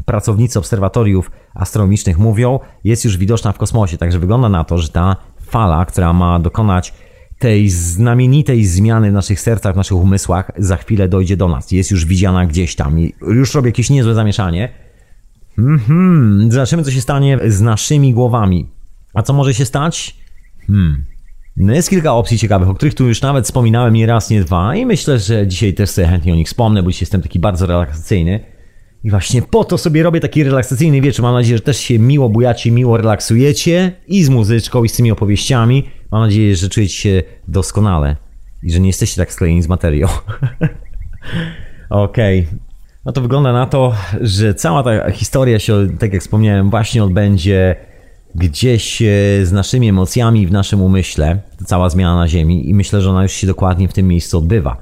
pracownicy obserwatoriów astronomicznych mówią, jest już widoczna w kosmosie. Także wygląda na to, że ta fala, która ma dokonać tej znamienitej zmiany w naszych sercach, w naszych umysłach, za chwilę dojdzie do nas. Jest już widziana gdzieś tam. I już robię jakieś niezłe zamieszanie. Mhm. Zobaczymy, co się stanie z naszymi głowami. A co może się stać? Hmm. No jest kilka opcji ciekawych, o których tu już nawet wspominałem nie raz, nie dwa i myślę, że dzisiaj też sobie chętnie o nich wspomnę, bo dzisiaj jestem taki bardzo relaksacyjny. I właśnie po to sobie robię taki relaksacyjny wieczór. Mam nadzieję, że też się miło bujacie, miło relaksujecie i z muzyczką, i z tymi opowieściami. Mam nadzieję, że czujecie się doskonale i że nie jesteście tak sklejeni z materią. Okej. Okay. No to wygląda na to, że cała ta historia się, tak jak wspomniałem, właśnie odbędzie gdzieś e, z naszymi emocjami w naszym umyśle. Cała zmiana na Ziemi i myślę, że ona już się dokładnie w tym miejscu odbywa.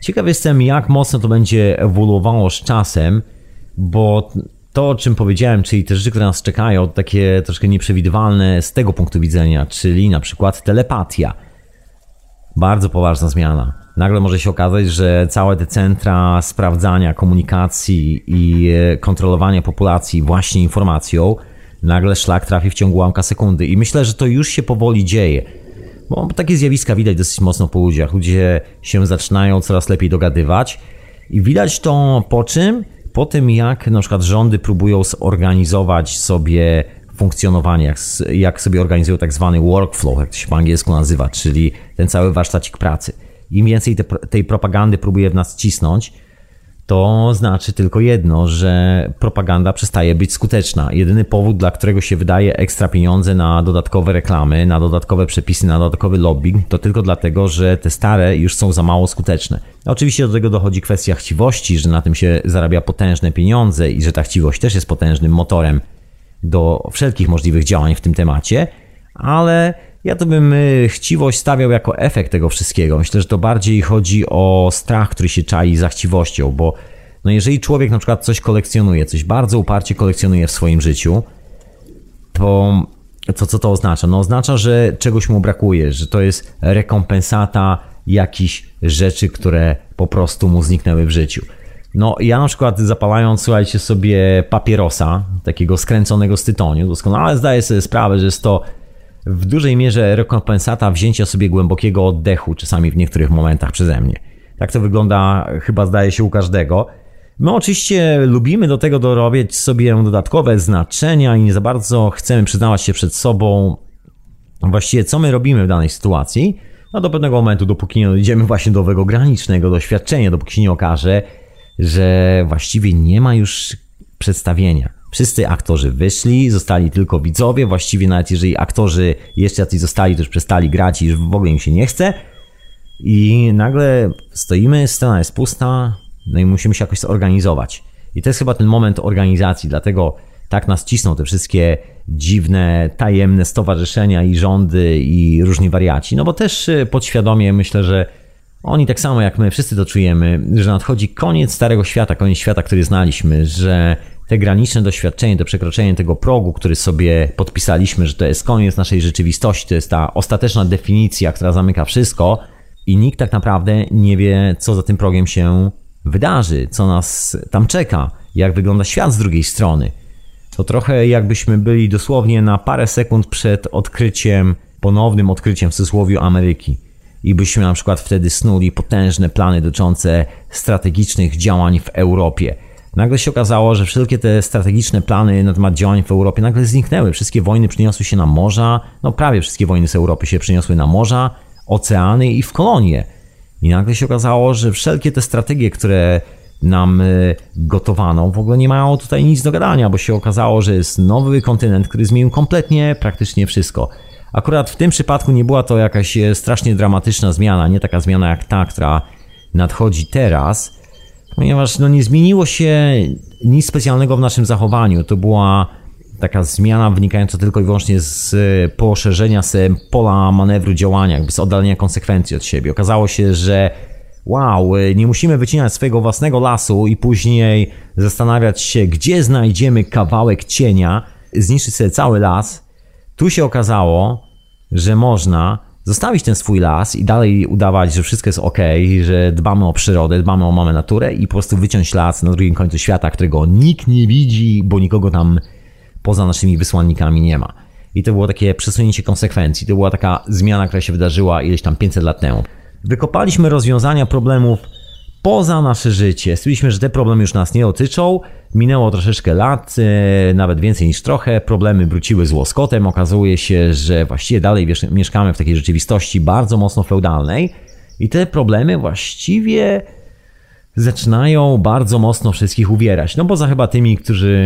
Ciekaw jestem, jak mocno to będzie ewoluowało z czasem, bo to, o czym powiedziałem, czyli te rzeczy, które nas czekają, takie troszkę nieprzewidywalne z tego punktu widzenia, czyli na przykład telepatia. Bardzo poważna zmiana. Nagle może się okazać, że całe te centra sprawdzania komunikacji i e, kontrolowania populacji właśnie informacją, nagle szlak trafi w ciągu łamka sekundy. I myślę, że to już się powoli dzieje. Bo takie zjawiska widać dosyć mocno po ludziach. Ludzie się zaczynają coraz lepiej dogadywać i widać to po czym? Po tym, jak na przykład rządy próbują zorganizować sobie funkcjonowanie, jak, jak sobie organizują tak zwany workflow, jak to się po angielsku nazywa, czyli ten cały warsztacik pracy. Im więcej te, tej propagandy próbuje w nas cisnąć, to znaczy tylko jedno, że propaganda przestaje być skuteczna. Jedyny powód, dla którego się wydaje ekstra pieniądze na dodatkowe reklamy, na dodatkowe przepisy, na dodatkowy lobbying, to tylko dlatego, że te stare już są za mało skuteczne. Oczywiście do tego dochodzi kwestia chciwości, że na tym się zarabia potężne pieniądze i że ta chciwość też jest potężnym motorem do wszelkich możliwych działań w tym temacie, ale ja to bym y, chciwość stawiał jako efekt tego wszystkiego. Myślę, że to bardziej chodzi o strach, który się czai za chciwością, bo no jeżeli człowiek na przykład coś kolekcjonuje, coś bardzo uparcie kolekcjonuje w swoim życiu, to, to co to oznacza? No oznacza, że czegoś mu brakuje, że to jest rekompensata jakichś rzeczy, które po prostu mu zniknęły w życiu. No, ja na przykład zapalając, słuchajcie sobie papierosa, takiego skręconego z tytoniu, doskonale zdaję sobie sprawę, że jest to w dużej mierze rekompensata wzięcia sobie głębokiego oddechu, czasami w niektórych momentach przeze mnie. Tak to wygląda, chyba zdaje się u każdego. My oczywiście lubimy do tego dorobić sobie dodatkowe znaczenia i nie za bardzo chcemy przyznawać się przed sobą właściwie co my robimy w danej sytuacji. No do pewnego momentu, dopóki nie dojdziemy właśnie do owego granicznego doświadczenia, dopóki się nie okaże, że właściwie nie ma już przedstawienia. Wszyscy aktorzy wyszli, zostali tylko widzowie. Właściwie nawet jeżeli aktorzy jeszcze jacyś zostali, to już przestali grać i już w ogóle im się nie chce. I nagle stoimy, scena jest pusta, no i musimy się jakoś zorganizować. I to jest chyba ten moment organizacji, dlatego tak nas cisną te wszystkie dziwne, tajemne stowarzyszenia i rządy i różni wariaci. No bo też y, podświadomie myślę, że oni tak samo jak my, wszyscy to czujemy, że nadchodzi koniec starego świata, koniec świata, który znaliśmy, że te graniczne doświadczenie, to przekroczenie tego progu, który sobie podpisaliśmy, że to jest koniec naszej rzeczywistości, to jest ta ostateczna definicja, która zamyka wszystko i nikt tak naprawdę nie wie, co za tym progiem się wydarzy, co nas tam czeka, jak wygląda świat z drugiej strony. To trochę jakbyśmy byli dosłownie na parę sekund przed odkryciem, ponownym odkryciem w cudzysłowie Ameryki. I byśmy na przykład wtedy snuli potężne plany dotyczące strategicznych działań w Europie – Nagle się okazało, że wszelkie te strategiczne plany na temat działań w Europie nagle zniknęły. Wszystkie wojny przyniosły się na morza, no prawie wszystkie wojny z Europy się przyniosły na morza, oceany i w kolonie. I nagle się okazało, że wszelkie te strategie, które nam y, gotowano, w ogóle nie mają tutaj nic do gadania, bo się okazało, że jest nowy kontynent, który zmienił kompletnie praktycznie wszystko. Akurat w tym przypadku nie była to jakaś e, strasznie dramatyczna zmiana, nie taka zmiana jak ta, która nadchodzi teraz, ponieważ no, nie zmieniło się nic specjalnego w naszym zachowaniu. To była taka zmiana wynikająca tylko i wyłącznie z poszerzenia sobie pola manewru działania, jakby z oddalenia konsekwencji od siebie. Okazało się, że wow, nie musimy wycinać swojego własnego lasu i później zastanawiać się, gdzie znajdziemy kawałek cienia, zniszczyć sobie cały las. Tu się okazało, że można zostawić ten swój las i dalej udawać, że wszystko jest ok, że dbamy o przyrodę, dbamy o mamy naturę i po prostu wyciąć las na drugim końcu świata, którego nikt nie widzi, bo nikogo tam poza naszymi wysłannikami nie ma. I to było takie przesunięcie konsekwencji. To była taka zmiana, która się wydarzyła ileś tam 500 lat temu. Wykopaliśmy rozwiązania problemów poza nasze życie. Stwierdziliśmy, że te problemy już nas nie dotyczą. Minęło troszeczkę lat, e, nawet więcej niż trochę. Problemy wróciły z łoskotem. Okazuje się, że właściwie dalej mieszkamy w takiej rzeczywistości bardzo mocno feudalnej. I te problemy właściwie zaczynają bardzo mocno wszystkich uwierać. No poza chyba tymi, którzy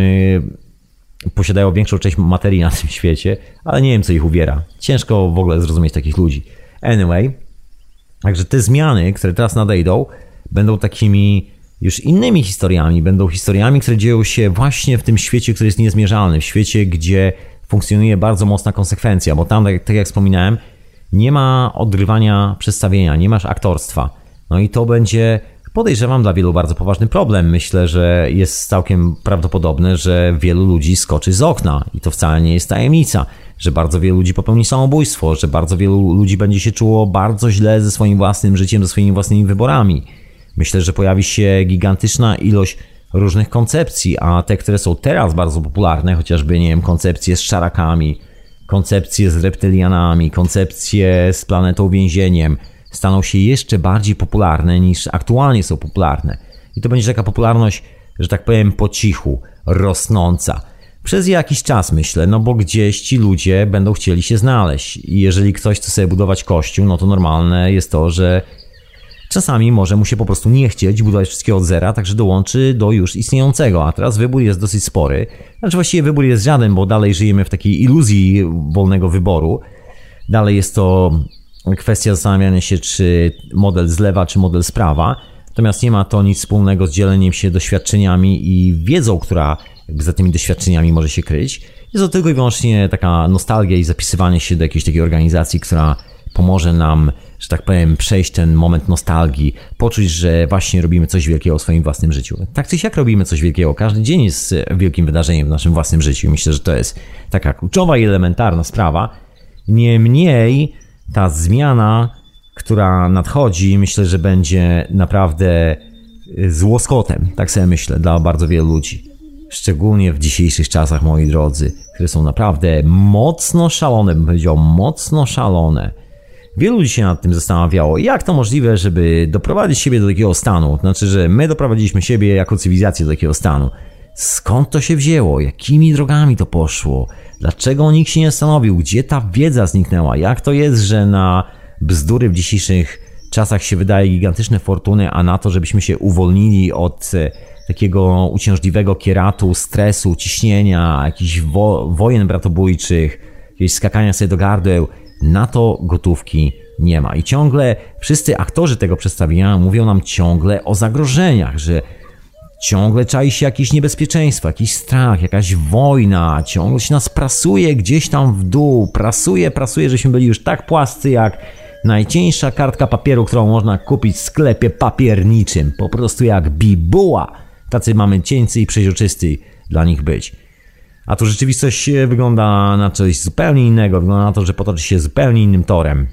posiadają większą część materii na tym świecie, ale nie wiem, co ich uwiera. Ciężko w ogóle zrozumieć takich ludzi. Anyway, także te zmiany, które teraz nadejdą, będą takimi już innymi historiami. Będą historiami, które dzieją się właśnie w tym świecie, który jest niezmierzalny, w świecie, gdzie funkcjonuje bardzo mocna konsekwencja, bo tam, tak, jak wspominałem, nie ma odgrywania przedstawienia, nie masz aktorstwa. No i to będzie podejrzewam dla wielu bardzo poważny problem. Myślę, że jest całkiem prawdopodobne, że wielu ludzi skoczy z okna i to wcale nie jest tajemnica, że bardzo wielu ludzi popełni samobójstwo, że bardzo wielu ludzi będzie się czuło bardzo źle ze swoim własnym życiem, ze swoimi własnymi wyborami. Myślę, że pojawi się gigantyczna ilość różnych koncepcji, a te, które są teraz bardzo popularne, chociażby, nie wiem, koncepcje z szarakami, koncepcje z reptylianami, koncepcje z planetą więzieniem, staną się jeszcze bardziej popularne niż aktualnie są popularne. I to będzie taka popularność, że tak powiem, po cichu, rosnąca. Przez jakiś czas myślę, no bo gdzieś ci ludzie będą chcieli się znaleźć. I jeżeli ktoś chce sobie budować kościół, no to normalne jest to, że czasami może mu się po prostu nie chcieć budować wszystkiego od zera, także dołączy do już istniejącego. A teraz wybór jest dosyć spory. Znaczy właściwie wybór jest żaden, bo dalej żyjemy w takiej iluzji wolnego wyboru. Dalej jest to kwestia zastanawiania się, czy model z lewa, czy model z prawa. Natomiast nie ma to nic wspólnego z dzieleniem się doświadczeniami i wiedzą, która za tymi doświadczeniami może się kryć. Jest to tylko i wyłącznie taka nostalgia i zapisywanie się do jakiejś takiej organizacji, która pomoże nam, że tak powiem, przejść ten moment nostalgii, poczuć, że właśnie robimy coś wielkiego w swoim własnym życiu. Tak czy siak robimy coś wielkiego. Każdy dzień jest wielkim wydarzeniem w naszym własnym życiu. Myślę, że to jest taka kluczowa i elementarna sprawa. Niemniej ta zmiana, która nadchodzi, myślę, że będzie naprawdę y, złoskotem, tak sobie myślę, dla bardzo wielu ludzi. Szczególnie w dzisiejszych czasach, moi drodzy, które są naprawdę mocno szalone, bym powiedział, mocno szalone. Wielu ludzi się nad tym zastanawiało, jak to możliwe, żeby doprowadzić siebie do takiego stanu. Znaczy, że my doprowadziliśmy siebie jako cywilizację do takiego stanu. Skąd to się wzięło? Jakimi drogami to poszło? Dlaczego nikt się nie zastanowił? Gdzie ta wiedza zniknęła? Jak to jest, że na bzdury w dzisiejszych czasach się wydaje gigantyczne fortuny, a na to, żebyśmy się uwolnili od e, takiego uciążliwego kieratu, stresu, ciśnienia, jakichś wo wojen bratobójczych, jakiegoś skakania sobie do gardeł, na to gotówki nie ma. I ciągle wszyscy aktorzy tego przedstawienia mówią nam ciągle o zagrożeniach, że Ciągle czai się jakieś niebezpieczeństwo, jakiś strach, jakaś wojna, ciągle się nas prasuje gdzieś tam w dół, prasuje, prasuje, żeśmy byli już tak płascy jak najcieńsza kartka papieru, którą można kupić w sklepie papierniczym, po prostu jak bibuła. Tacy mamy cieńcy i przeźroczysty dla nich być. A tu rzeczywistość wygląda na coś zupełnie innego, wygląda na to, że potoczy się zupełnie innym torem.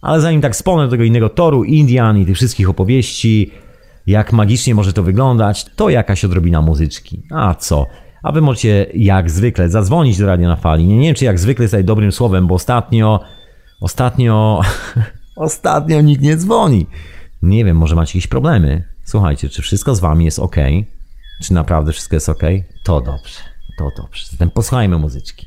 Ale zanim tak wspomnę tego innego toru, Indian i tych wszystkich opowieści, jak magicznie może to wyglądać, to jakaś odrobina muzyczki. A co? A wy możecie jak zwykle zadzwonić do Radia na Fali. Nie, nie wiem, czy jak zwykle jest dobrym słowem, bo ostatnio, ostatnio, ostatnio nikt nie dzwoni. Nie wiem, może macie jakieś problemy. Słuchajcie, czy wszystko z wami jest ok? Czy naprawdę wszystko jest ok? To dobrze, to dobrze. Zatem posłuchajmy muzyczki.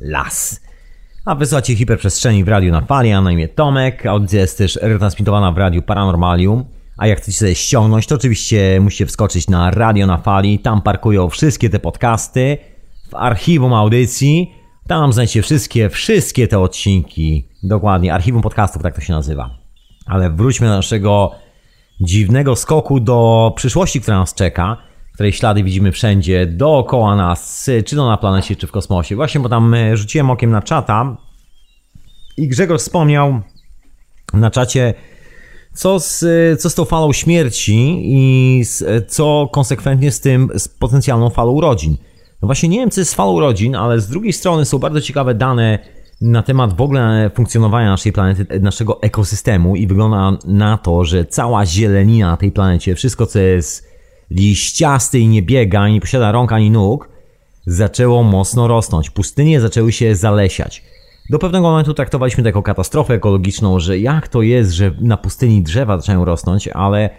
Las. A wysłuchacie hiperprzestrzeni w radiu na fali, a na imię Tomek. Audycja jest też retransmitowana w radiu Paranormalium. A jak chcecie sobie ściągnąć, to oczywiście musicie wskoczyć na Radio na Fali. Tam parkują wszystkie te podcasty. W archiwum audycji. Tam znajdziecie wszystkie, wszystkie te odcinki. Dokładnie, archiwum podcastów, tak to się nazywa. Ale wróćmy do naszego dziwnego skoku do przyszłości, która nas czeka której ślady widzimy wszędzie dookoła nas, czy to na planecie, czy w kosmosie. Właśnie, bo tam e, rzuciłem okiem na czata i Grzegorz wspomniał na czacie, co z, co z tą falą śmierci i z, co konsekwentnie z tym, z potencjalną falą urodzin. No właśnie nie wiem, co jest z falą urodzin, ale z drugiej strony są bardzo ciekawe dane na temat w ogóle funkcjonowania naszej planety, naszego ekosystemu i wygląda na to, że cała zielenina na tej planecie, wszystko co jest liściaste i nie biega, nie posiada rąk ani nóg, zaczęło mocno rosnąć. Pustynie zaczęły się zalesiać. Do pewnego momentu traktowaliśmy to jako katastrofę ekologiczną, że jak to jest, że na pustyni drzewa zaczynają rosnąć, ale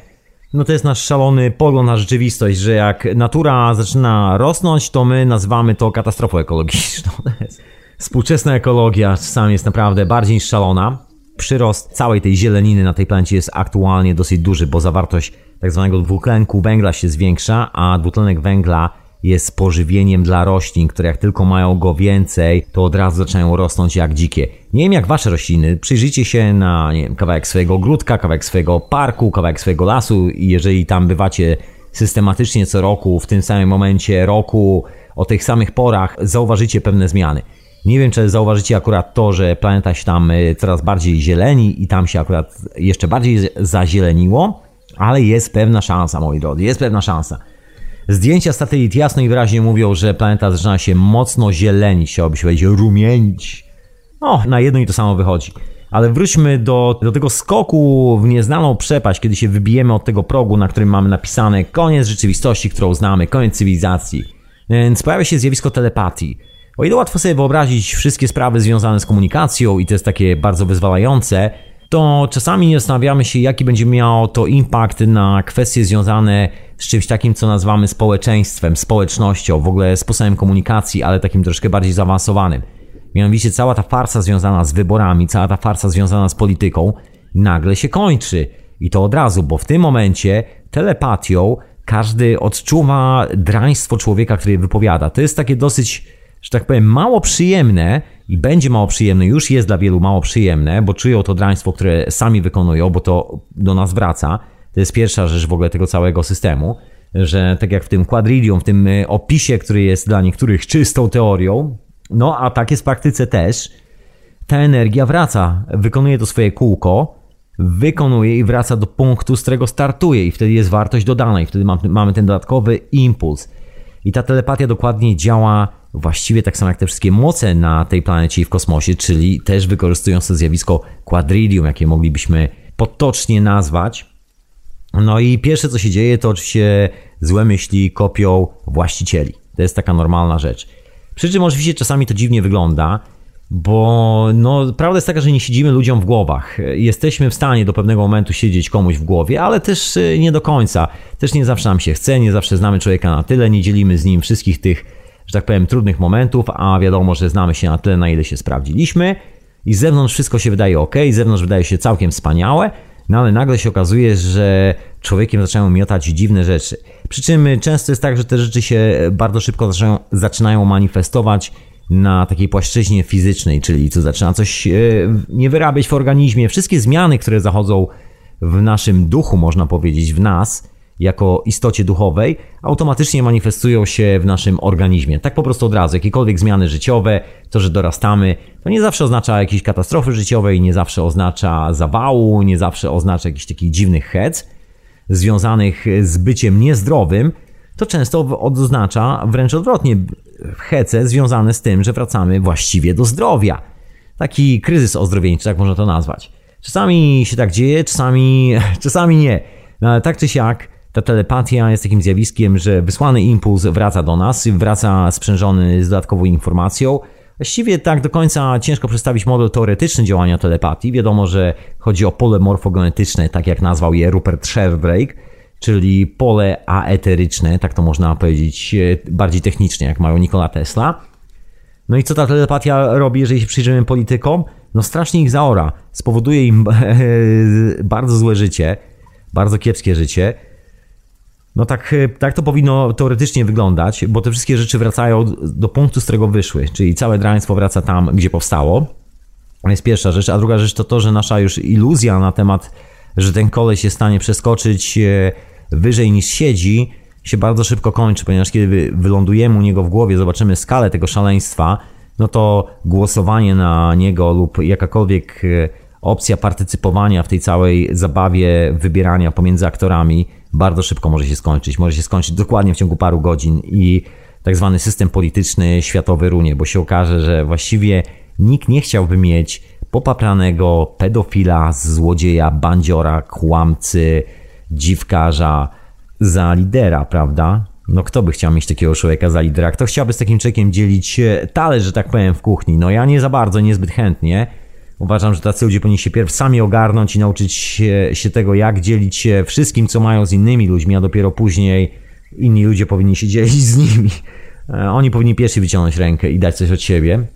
no to jest nasz szalony pogląd na rzeczywistość, że jak natura zaczyna rosnąć, to my nazywamy to katastrofą ekologiczną. Współczesna ekologia czasami jest naprawdę bardziej niż szalona. Przyrost całej tej zieleniny na tej planecie jest aktualnie dosyć duży, bo zawartość tak zwanego dwutlenku węgla się zwiększa, a dwutlenek węgla jest pożywieniem dla roślin, które jak tylko mają go więcej, to od razu zaczynają rosnąć jak dzikie. Nie wiem jak wasze rośliny, przyjrzyjcie się na wiem, kawałek swojego ogródka, kawałek swojego parku, kawałek swojego lasu i jeżeli tam bywacie systematycznie co roku, w tym samym momencie roku, o tych samych porach, zauważycie pewne zmiany. Nie wiem, czy zauważycie akurat to, że planeta się tam y, coraz bardziej zieleni i tam się akurat jeszcze bardziej zazieleniło, ale jest pewna szansa, moi drodzy, jest pewna szansa. Zdjęcia satelit jasno i wyraźnie mówią, że planeta zaczyna się mocno zielenić, chciałoby się powiedzieć rumienić. No, na jedno i to samo wychodzi. Ale wróćmy do, do tego skoku w nieznaną przepaść, kiedy się wybijemy od tego progu, na którym mamy napisane koniec rzeczywistości, którą znamy, koniec cywilizacji. Więc pojawia się zjawisko telepatii. O ile łatwo sobie wyobrazić wszystkie sprawy związane z komunikacją i to jest takie bardzo wyzwalające, to czasami nie zastanawiamy się, jaki będzie miało to impact na kwestie związane z czymś takim, co nazywamy społeczeństwem, społecznością, w ogóle sposobem komunikacji, ale takim troszkę bardziej zaawansowanym. Mianowicie cała ta farsa związana z wyborami, cała ta farsa związana z polityką nagle się kończy. I to od razu, bo w tym momencie telepatią każdy odczuwa draństwo człowieka, który wypowiada. To jest takie dosyć, że tak powiem, mało przyjemne i będzie mało przyjemne, już jest dla wielu mało przyjemne, bo czują to draństwo, które sami wykonują, bo to do nas wraca. To jest pierwsza rzecz w ogóle tego całego systemu, że tak jak w tym quadrillium, w tym y, opisie, który jest dla niektórych czystą teorią, no a tak jest w praktyce też, ta energia wraca, wykonuje to swoje kółko, wykonuje i wraca do punktu, z którego startuje i wtedy jest wartość dodana i wtedy mamy ten dodatkowy impuls. I ta telepatia dokładnie działa właściwie tak samo jak te wszystkie moce na tej planecie i w kosmosie, czyli też wykorzystując to zjawisko quadrillium, jakie moglibyśmy potocznie nazwać. No i pierwsze co się dzieje, to oczywiście złe myśli kopią właścicieli. To jest taka normalna rzecz. Przy czym oczywiście czasami to dziwnie wygląda, bo no, prawda jest taka, że nie siedzimy ludziom w głowach. Jesteśmy w stanie do pewnego momentu siedzieć komuś w głowie, ale też y, nie do końca. Też nie zawsze nam się chce, nie zawsze znamy człowieka na tyle, nie dzielimy z nim wszystkich tych, że tak powiem, trudnych momentów, a wiadomo, że znamy się na tyle, na ile się sprawdziliśmy. I z zewnątrz wszystko się wydaje ok, z zewnątrz wydaje się całkiem wspaniałe, no ale nagle się okazuje, że człowiekiem zaczynają miotać dziwne rzeczy. Przy czym często jest tak, że te rzeczy się bardzo szybko zaczynają, zaczynają manifestować na takiej płaszczyźnie fizycznej, czyli co zaczyna coś e, nie wyrabiać w organizmie. Wszystkie zmiany, które zachodzą w naszym duchu, można powiedzieć, w nas, jako istocie duchowej, automatycznie manifestują się w naszym organizmie. Tak po prostu od razu. Jakiekolwiek zmiany życiowe, to, że dorastamy, to nie zawsze oznacza jakiejś katastrofy życiowej, nie zawsze oznacza zawału, nie zawsze oznacza jakichś takich dziwnych hec związanych z byciem niezdrowym, to często oznacza wręcz odwrotnie hece związane z tym, że wracamy właściwie do zdrowia. Taki kryzys ozdrowieńczy, tak można to nazwać. Czasami się tak dzieje, czasami, czasami nie. No, ale tak czy siak, ta telepatia jest takim zjawiskiem, że wysłany impuls wraca do nas, wraca sprzężony z dodatkową informacją. Właściwie tak do końca ciężko przedstawić model teoretyczny działania telepatii. Wiadomo, że chodzi o pole morfogenetyczne, tak jak nazwał je Rupert Sheldrake, czyli pole aeteryczne, tak to można powiedzieć e, bardziej technicznie, jak mają Nikola Tesla. No i co ta telepatia robi, jeżeli się przyjrzymy politykom? No strasznie ich zaora. Spowoduje im bardzo złe życie, bardzo kiepskie życie no tak, e, tak to powinno teoretycznie wyglądać, bo te wszystkie rzeczy wracają do punktu, z którego wyszły, czyli całe draństwo wraca tam, gdzie powstało. To jest pierwsza rzecz, a druga rzecz to to, że nasza już iluzja na temat, że ten koleś w stanie przeskoczyć e, wyżej niż siedzi, się bardzo szybko kończy, ponieważ kiedy wylądujemy u niego w głowie, zobaczymy skalę tego szaleństwa, no to głosowanie na niego lub jakakolwiek e, opcja partycypowania w tej całej zabawie wybierania pomiędzy aktorami bardzo szybko może się skończyć. Może się skończyć dokładnie w ciągu paru godzin i tak zwany system polityczny światowy runie, bo się okaże, że właściwie Nikt nie chciałby mieć popapranego pedofila, złodzieja, bandziora, kłamcy, dziwkarza za lidera, prawda? No kto by chciał mieć takiego człowieka za lidera? Kto chciałby z takim człowiekiem dzielić talerz, że tak powiem, w kuchni? No ja nie za bardzo, niezbyt chętnie. Uważam, że tacy ludzie powinni się pierw sami ogarnąć i nauczyć się, tego, jak dzielić się wszystkim, co mają z innymi ludźmi, a dopiero później inni ludzie powinni się dzielić z nimi. E, oni powinni pierwsi wyciągnąć rękę i dać coś od siebie.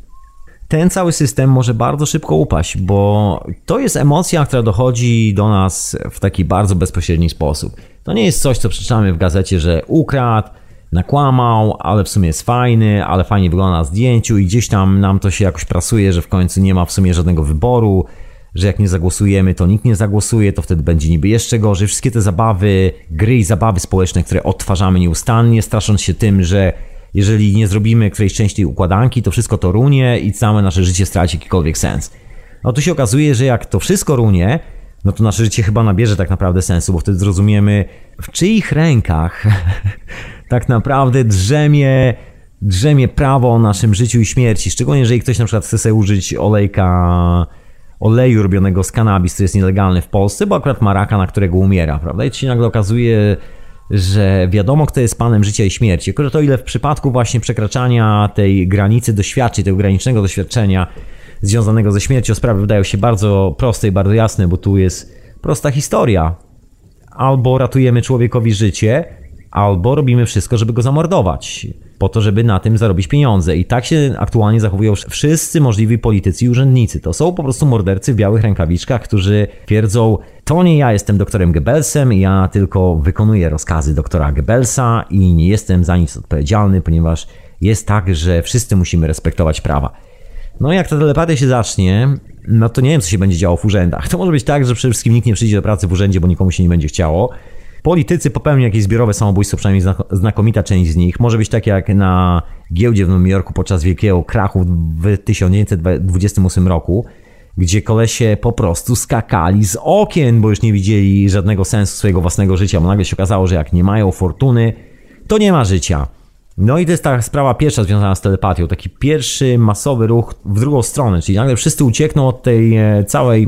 Ten cały system może bardzo szybko upaść, bo to jest emocja, która dochodzi do nas w taki bardzo bezpośredni sposób. To nie jest coś, co przeczytamy w gazecie, że ukradł, nakłamał, ale w sumie jest fajny, ale fajnie wygląda na zdjęciu i gdzieś tam nam to się jakoś prasuje, że w końcu nie ma w sumie żadnego wyboru, że jak nie zagłosujemy, to nikt nie zagłosuje, to wtedy będzie niby jeszcze gorzej. Wszystkie te zabawy, gry i zabawy społeczne, które odtwarzamy nieustannie, strasząc się tym, że jeżeli nie zrobimy którejś części układanki, to wszystko to runie i całe nasze życie straci jakikolwiek sens. No tu się okazuje, że jak to wszystko runie, no to nasze życie chyba nabierze tak naprawdę sensu, bo wtedy zrozumiemy, w czyich rękach tak naprawdę drzemie, drzemie prawo o naszym życiu i śmierci. Szczególnie jeżeli ktoś na przykład chce sobie użyć olejka, oleju robionego z kanabis, który jest nielegalny w Polsce, bo akurat ma raka, na którego umiera, prawda? I to się nagle okazuje, że wiadomo, kto jest panem życia i śmierci. Tylko to ile w przypadku właśnie przekraczania tej granicy doświadczeń, tego granicznego doświadczenia związanego ze śmiercią, sprawy wydają się bardzo proste i bardzo jasne, bo tu jest prosta historia. Albo ratujemy człowiekowi życie, albo robimy wszystko, żeby go zamordować, po to, żeby na tym zarobić pieniądze. I tak się aktualnie zachowują wszyscy możliwi politycy i urzędnicy. To są po prostu mordercy w białych rękawiczkach, którzy twierdzą, to nie ja jestem doktorem Goebbelsem, ja tylko wykonuję rozkazy doktora Goebbelsa i nie jestem za nic odpowiedzialny, ponieważ jest tak, że wszyscy musimy respektować prawa. No jak ta telepatia się zacznie, no to nie wiem, co się będzie działo w urzędach. To może być tak, że przede wszystkim nikt nie przyjdzie do pracy w urzędzie, bo nikomu się nie będzie chciało. Politycy popełnią jakieś zbiorowe samobójstwo, przynajmniej znakomita część z nich. Może być tak jak na giełdzie w Nowym Jorku podczas wielkiego krachu w 1928 roku, gdzie kolesie po prostu skakali z okien, bo już nie widzieli żadnego sensu swojego własnego życia, bo nagle się okazało, że jak nie mają fortuny, to nie ma życia. No i to jest ta sprawa pierwsza związana z telepatią, taki pierwszy masowy ruch w drugą stronę, czyli nagle wszyscy uciekną od tej e, całej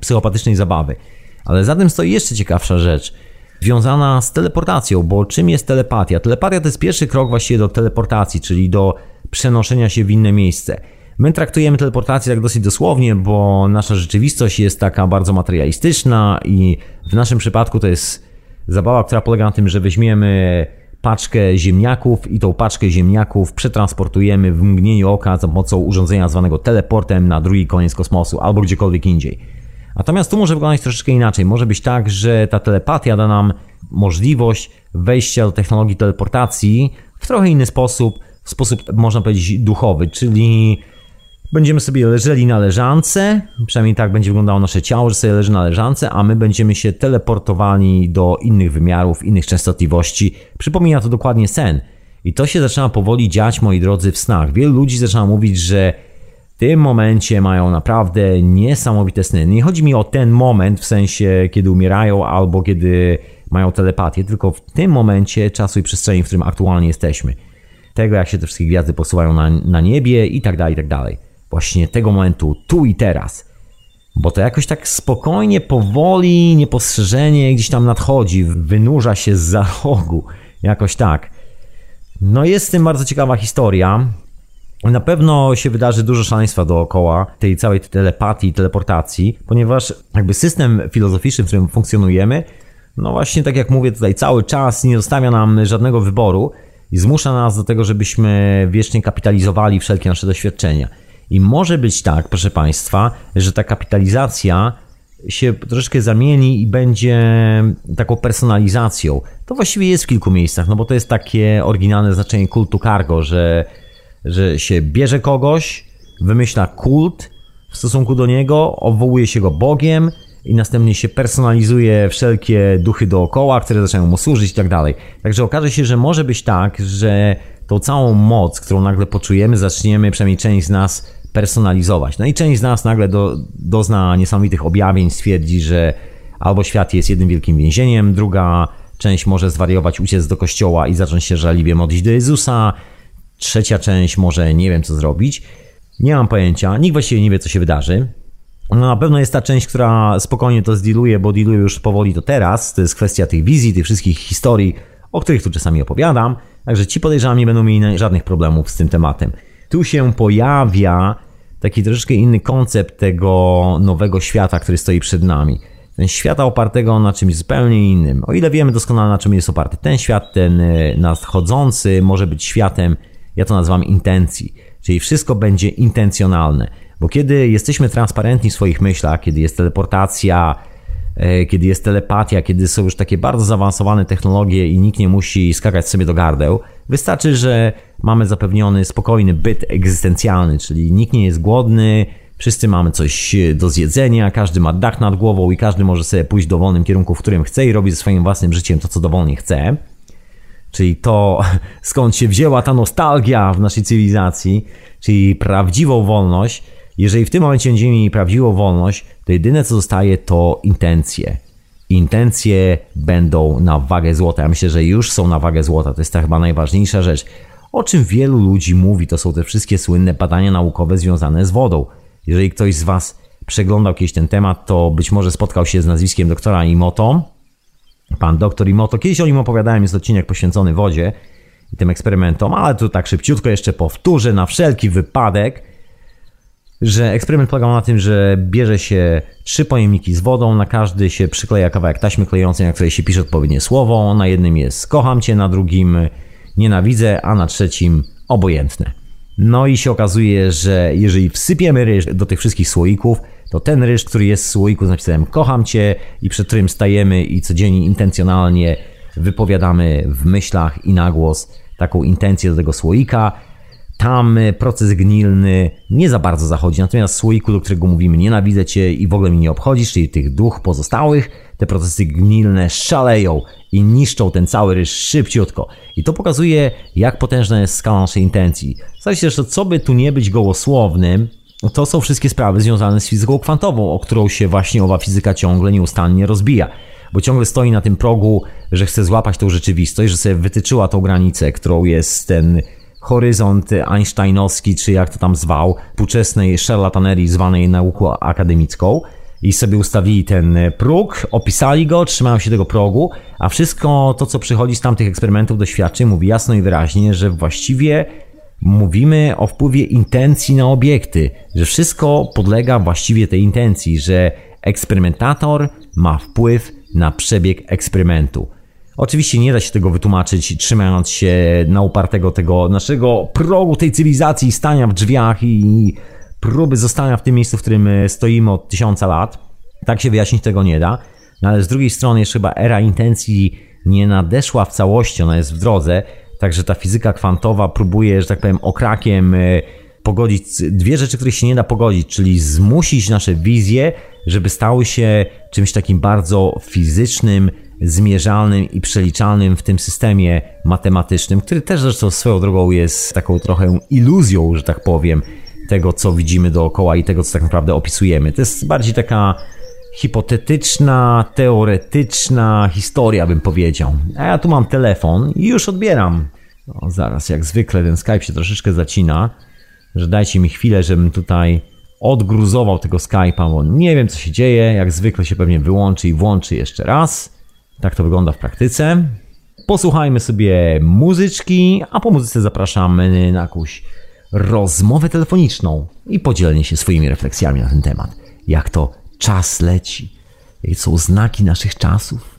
psychopatycznej zabawy. Ale za tym stoi jeszcze ciekawsza rzecz, związana z teleportacją, bo czym jest telepatia? Telepatia to jest pierwszy krok właściwie do teleportacji, czyli do przenoszenia się w inne miejsce. My traktujemy teleportację tak dosyć dosłownie, bo nasza rzeczywistość jest taka bardzo materialistyczna i w naszym przypadku to jest zabawa, która polega na tym, że weźmiemy paczkę ziemniaków i tą paczkę ziemniaków przetransportujemy w mgnieniu oka za pomocą urządzenia zwanego teleportem na drugi koniec kosmosu albo gdziekolwiek indziej. Natomiast tu może wyglądać troszeczkę inaczej. Może być tak, że ta telepatia da nam możliwość wejścia do technologii teleportacji w trochę inny sposób, w sposób można powiedzieć duchowy, czyli Będziemy sobie leżeli na leżance, przynajmniej tak będzie wyglądało nasze ciało, że sobie leży na leżance, a my będziemy się teleportowali do innych wymiarów, innych częstotliwości. Przypomina to dokładnie sen. I to się zaczyna powoli dziać, moi drodzy, w snach. Wielu ludzi zaczyna mówić, że tym momencie mają naprawdę niesamowite sny. Nie chodzi mi o ten moment, w sensie kiedy umierają albo kiedy mają telepatię, tylko w tym momencie czasu i przestrzeni, w którym aktualnie jesteśmy. Tego, jak się te wszystkie gwiazdy posuwają na, na niebie i tak dalej, i tak dalej właśnie tego momentu, tu i teraz. Bo to jakoś tak spokojnie, powoli, niepostrzeżenie gdzieś tam nadchodzi, wynurza się z za rogu. Jakoś tak. No jest z tym bardzo ciekawa historia. Na pewno się wydarzy dużo szaleństwa dookoła tej całej telepatii, teleportacji, ponieważ jakby system filozoficzny, w którym funkcjonujemy, no właśnie tak jak mówię tutaj cały czas nie zostawia nam żadnego wyboru i zmusza nas do tego, żebyśmy wiecznie kapitalizowali wszelkie nasze doświadczenia. I może być tak, proszę Państwa, że ta kapitalizacja się troszeczkę zamieni i będzie taką personalizacją. To właściwie jest w kilku miejscach, no bo to jest takie oryginalne znaczenie kultu cargo, że, że się bierze kogoś, wymyśla kult w stosunku do niego, obwołuje się go Bogiem i następnie się personalizuje wszelkie duchy dookoła, które zaczynają mu służyć i tak dalej. Także okaże się, że może być tak, że tą całą moc, którą nagle poczujemy, zaczniemy, przynajmniej część z nas, personalizować. No i część z nas nagle do, dozna niesamowitych objawień, stwierdzi, że albo świat jest jednym wielkim więzieniem, druga część może zwariować, uciec do kościoła i zacząć się żaliwie modlić do Jezusa, trzecia część może nie wiem co zrobić. Nie mam pojęcia, nikt właściwie nie wie, co się wydarzy. No na pewno jest ta część, która spokojnie to zdiluje, bo diluje już powoli to teraz. To jest kwestia tych wizji, tych wszystkich historii, o których tu czasami opowiadam. Także ci podejrzewam nie będą mieli żadnych problemów z tym tematem. Tu się pojawia taki troszeczkę inny koncept tego nowego świata, który stoi przed nami. Ten świata opartego na czymś zupełnie innym. O ile wiemy doskonale na czym jest oparty ten świat, ten e, nadchodzący może być światem, ja to nazywam intencji. Czyli wszystko będzie intencjonalne. Bo kiedy jesteśmy transparentni w swoich myślach, kiedy jest teleportacja, e, kiedy jest telepatia, kiedy są już takie bardzo zaawansowane technologie i nikt nie musi skakać sobie do gardeł, wystarczy, że mamy zapewniony spokojny byt egzystencjalny, czyli nikt nie jest głodny, wszyscy mamy coś do zjedzenia, każdy ma dach nad głową i każdy może sobie pójść w dowolnym kierunku, w którym chce i robić ze swoim własnym życiem to, co dowolnie chce. Czyli to, skąd się wzięła ta nostalgia w naszej cywilizacji, czyli prawdziwą wolność, jeżeli w tym momencie będziemy mieli prawdziwą wolność, to jedyne co zostaje to intencje. Intencje będą na wagę złota. Ja myślę, że już są na wagę złota. To jest ta chyba najważniejsza rzecz. O czym wielu ludzi mówi, to są te wszystkie słynne badania naukowe związane z wodą. Jeżeli ktoś z Was przeglądał kiedyś ten temat, to być może spotkał się z nazwiskiem doktora Imoto. Pan doktor Imoto, kiedyś o nim opowiadałem, jest odcinek poświęcony wodzie i tym eksperymentom, ale tu tak szybciutko jeszcze powtórzę na wszelki wypadek że eksperyment polegał na tym, że bierze się trzy pojemniki z wodą, na każdy się przykleja kawałek taśmy klejącej, na której się pisze odpowiednie słowo. Na jednym jest kocham cię, na drugim nienawidzę, a na trzecim obojętne. No i się okazuje, że jeżeli wsypiemy ryż do tych wszystkich słoików, to ten ryż, który jest w słoiku z napisem kocham cię i przed którym stajemy i codziennie intencjonalnie wypowiadamy w myślach i na głos taką intencję do tego słoika, tam proces gnilny nie za bardzo zachodzi, natomiast słoiku, do którego mówimy nienawidzę cię i w ogóle mi nie obchodzisz, czyli tych duch pozostałych, te procesy gnilne szaleją i niszczą ten cały ryż szybciutko. I to pokazuje, jak potężna jest skala naszej intencji. Zdaje się, że co by tu nie być gołosłownym, to są wszystkie sprawy związane z fizyką kwantową, o którą się właśnie owa fizyka ciągle nieustannie rozbija. Bo ciągle stoi na tym progu, że chce złapać tą rzeczywistość, że sobie wytyczyła tą granicę, którą jest ten horyzont einsteinowski, czy jak to tam zwał, współczesnej szarlatanerii zwanej nauką akademicką i sobie ustawili ten próg, opisali go, trzymają się tego progu, a wszystko to, co przychodzi z tamtych eksperymentów, doświadczeń, mówi jasno i wyraźnie, że właściwie mówimy o wpływie intencji na obiekty, że wszystko podlega właściwie tej intencji, że eksperymentator ma wpływ na przebieg eksperymentu. Oczywiście nie da się tego wytłumaczyć trzymając się na upartego tego naszego progu tej cywilizacji, stania w drzwiach i próby zostania w tym miejscu, w którym stoimy od tysiąca lat. Tak się wyjaśnić tego nie da. No ale z drugiej strony jeszcze chyba era intencji nie nadeszła w całości, ona jest w drodze. Także ta fizyka kwantowa próbuje, że tak powiem, okrakiem e, pogodzić dwie rzeczy, które się nie da pogodzić, czyli zmusić nasze wizje, żeby stały się czymś takim bardzo fizycznym, zmierzalnym i przeliczalnym w tym systemie matematycznym, który też zresztą swoją drogą jest taką trochę iluzją, że tak powiem, tego, co widzimy dookoła i tego, co tak naprawdę opisujemy. To jest bardziej taka hipotetyczna, teoretyczna historia, bym powiedział. A ja tu mam telefon i już odbieram. No, zaraz, jak zwykle, ten Skype się troszeczkę zacina, że dajcie mi chwilę, żebym tutaj odgruzował tego Skype'a, bo nie wiem, co się dzieje. Jak zwykle się pewnie wyłączy i włączy jeszcze raz. Tak to wygląda w praktyce. Posłuchajmy sobie muzyczki, a po muzyce zapraszamy na jakąś rozmowę telefoniczną i podzielenie się swoimi refleksjami na ten temat. Jak to czas leci, jakie są znaki naszych czasów.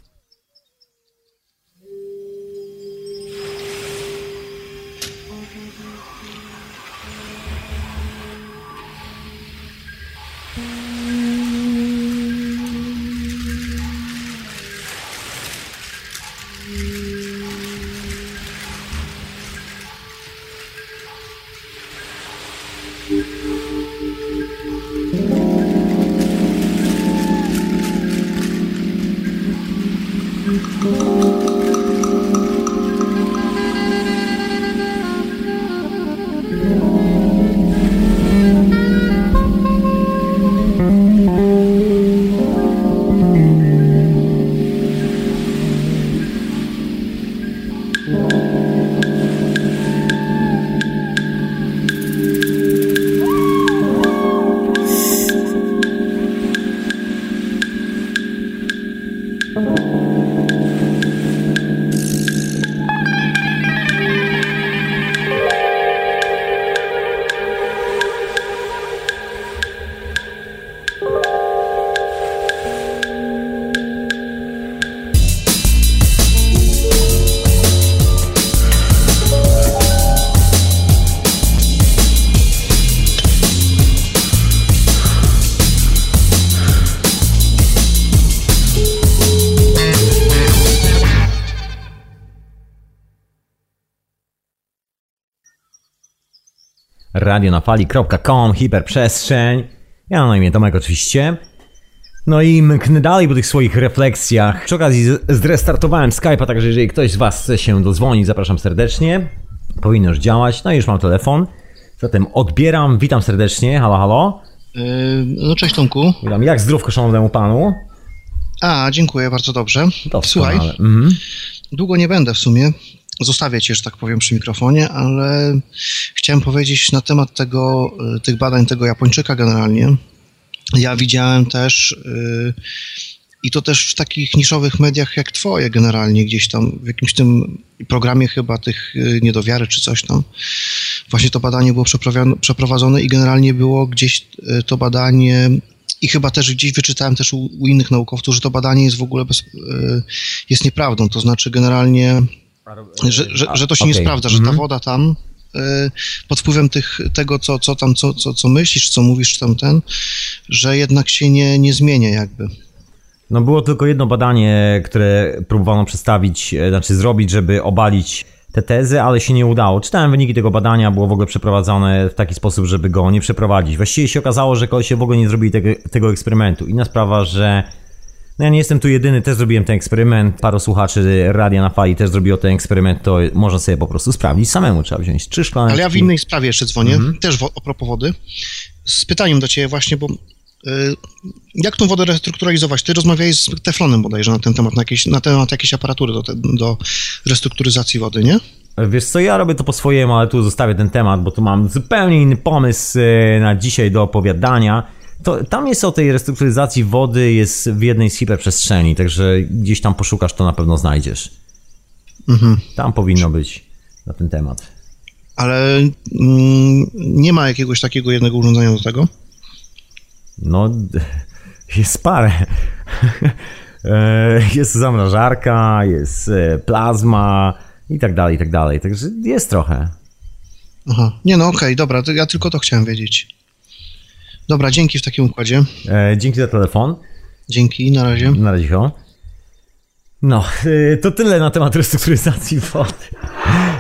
radionafali.com, hiperprzestrzeń. Ja na imię Tomek oczywiście. No i mknę dalej po tych swoich refleksjach. Przy okazji zrestartowałem Skype'a, także jeżeli ktoś z Was chce się dodzwonić, zapraszam serdecznie. Powinno już działać. No i już mam telefon. Zatem odbieram. Witam serdecznie. Halo, halo. Yy, no cześć Tomku. Witam. Jak zdrówko szanownemu panu? A, dziękuję, bardzo dobrze. To Słuchaj, mhm. długo nie będę w sumie zostawię cię, że tak powiem, przy mikrofonie, ale chciałem powiedzieć na temat tego, y, tych badań tego Japończyka generalnie. Ja widziałem też yy, i to też w takich niszowych mediach jak twoje generalnie, gdzieś tam w jakimś tym programie chyba tych y, niedowiary czy coś tam. Właśnie to badanie było przeprowadzone i generalnie było gdzieś y, to badanie i chyba też gdzieś wyczytałem też u, u innych naukowców, że to badanie jest w ogóle bez, jest nieprawdą. To znaczy generalnie że, że, że to się okay. nie sprawdza, że ta mhm. woda tam y, pod wpływem tych, tego, co, co tam, co, co, co myślisz, co mówisz, czy tam ten, że jednak się nie, nie zmienia jakby. No było tylko jedno badanie, które próbowano przedstawić, e, znaczy zrobić, żeby obalić te tezy, ale się nie udało. Czytałem wyniki tego badania, było w ogóle przeprowadzone w taki sposób, żeby go nie przeprowadzić. Właściwie się okazało, że się w ogóle nie zrobili tego, tego eksperymentu. Inna sprawa, że no ja nie jestem tu jedyny, też zrobiłem ten eksperyment. Paru słuchaczy Radia na Fali też zrobiło ten eksperyment, to można sobie po prostu sprawdzić samemu. Trzeba wziąć trzy szklanki. Ale ja w innej sprawie jeszcze dzwonię, mhm. też w, a propos wody, z pytaniem do Ciebie właśnie, bo y, jak tą wodę restrukturalizować? Ty rozmawiałeś z Teflonem bodajże na ten temat, na, jakieś, na temat jakiejś aparatury do, te, do restrukturyzacji wody, nie? Wiesz co, ja robię to po swojemu, ale tu zostawię ten temat, bo tu mam zupełnie inny pomysł y, na dzisiaj do opowiadania. To, tam jest o tej restrukturyzacji wody, jest w jednej z hiperprzestrzeni, także gdzieś tam poszukasz, to na pewno znajdziesz. Mhm. Tam powinno być na ten temat. Ale mm, nie ma jakiegoś takiego jednego urządzenia do tego? No, jest parę. E, jest zamrażarka, jest e, plazma i tak dalej, i tak dalej. Także jest trochę. Aha. Nie no, okej, okay, dobra, ja tylko to chciałem wiedzieć. Dobra, dzięki w takim układzie. E, dzięki za telefon. Dzięki, na razie. Na razie. No, e, to tyle na temat restrukturyzacji wody.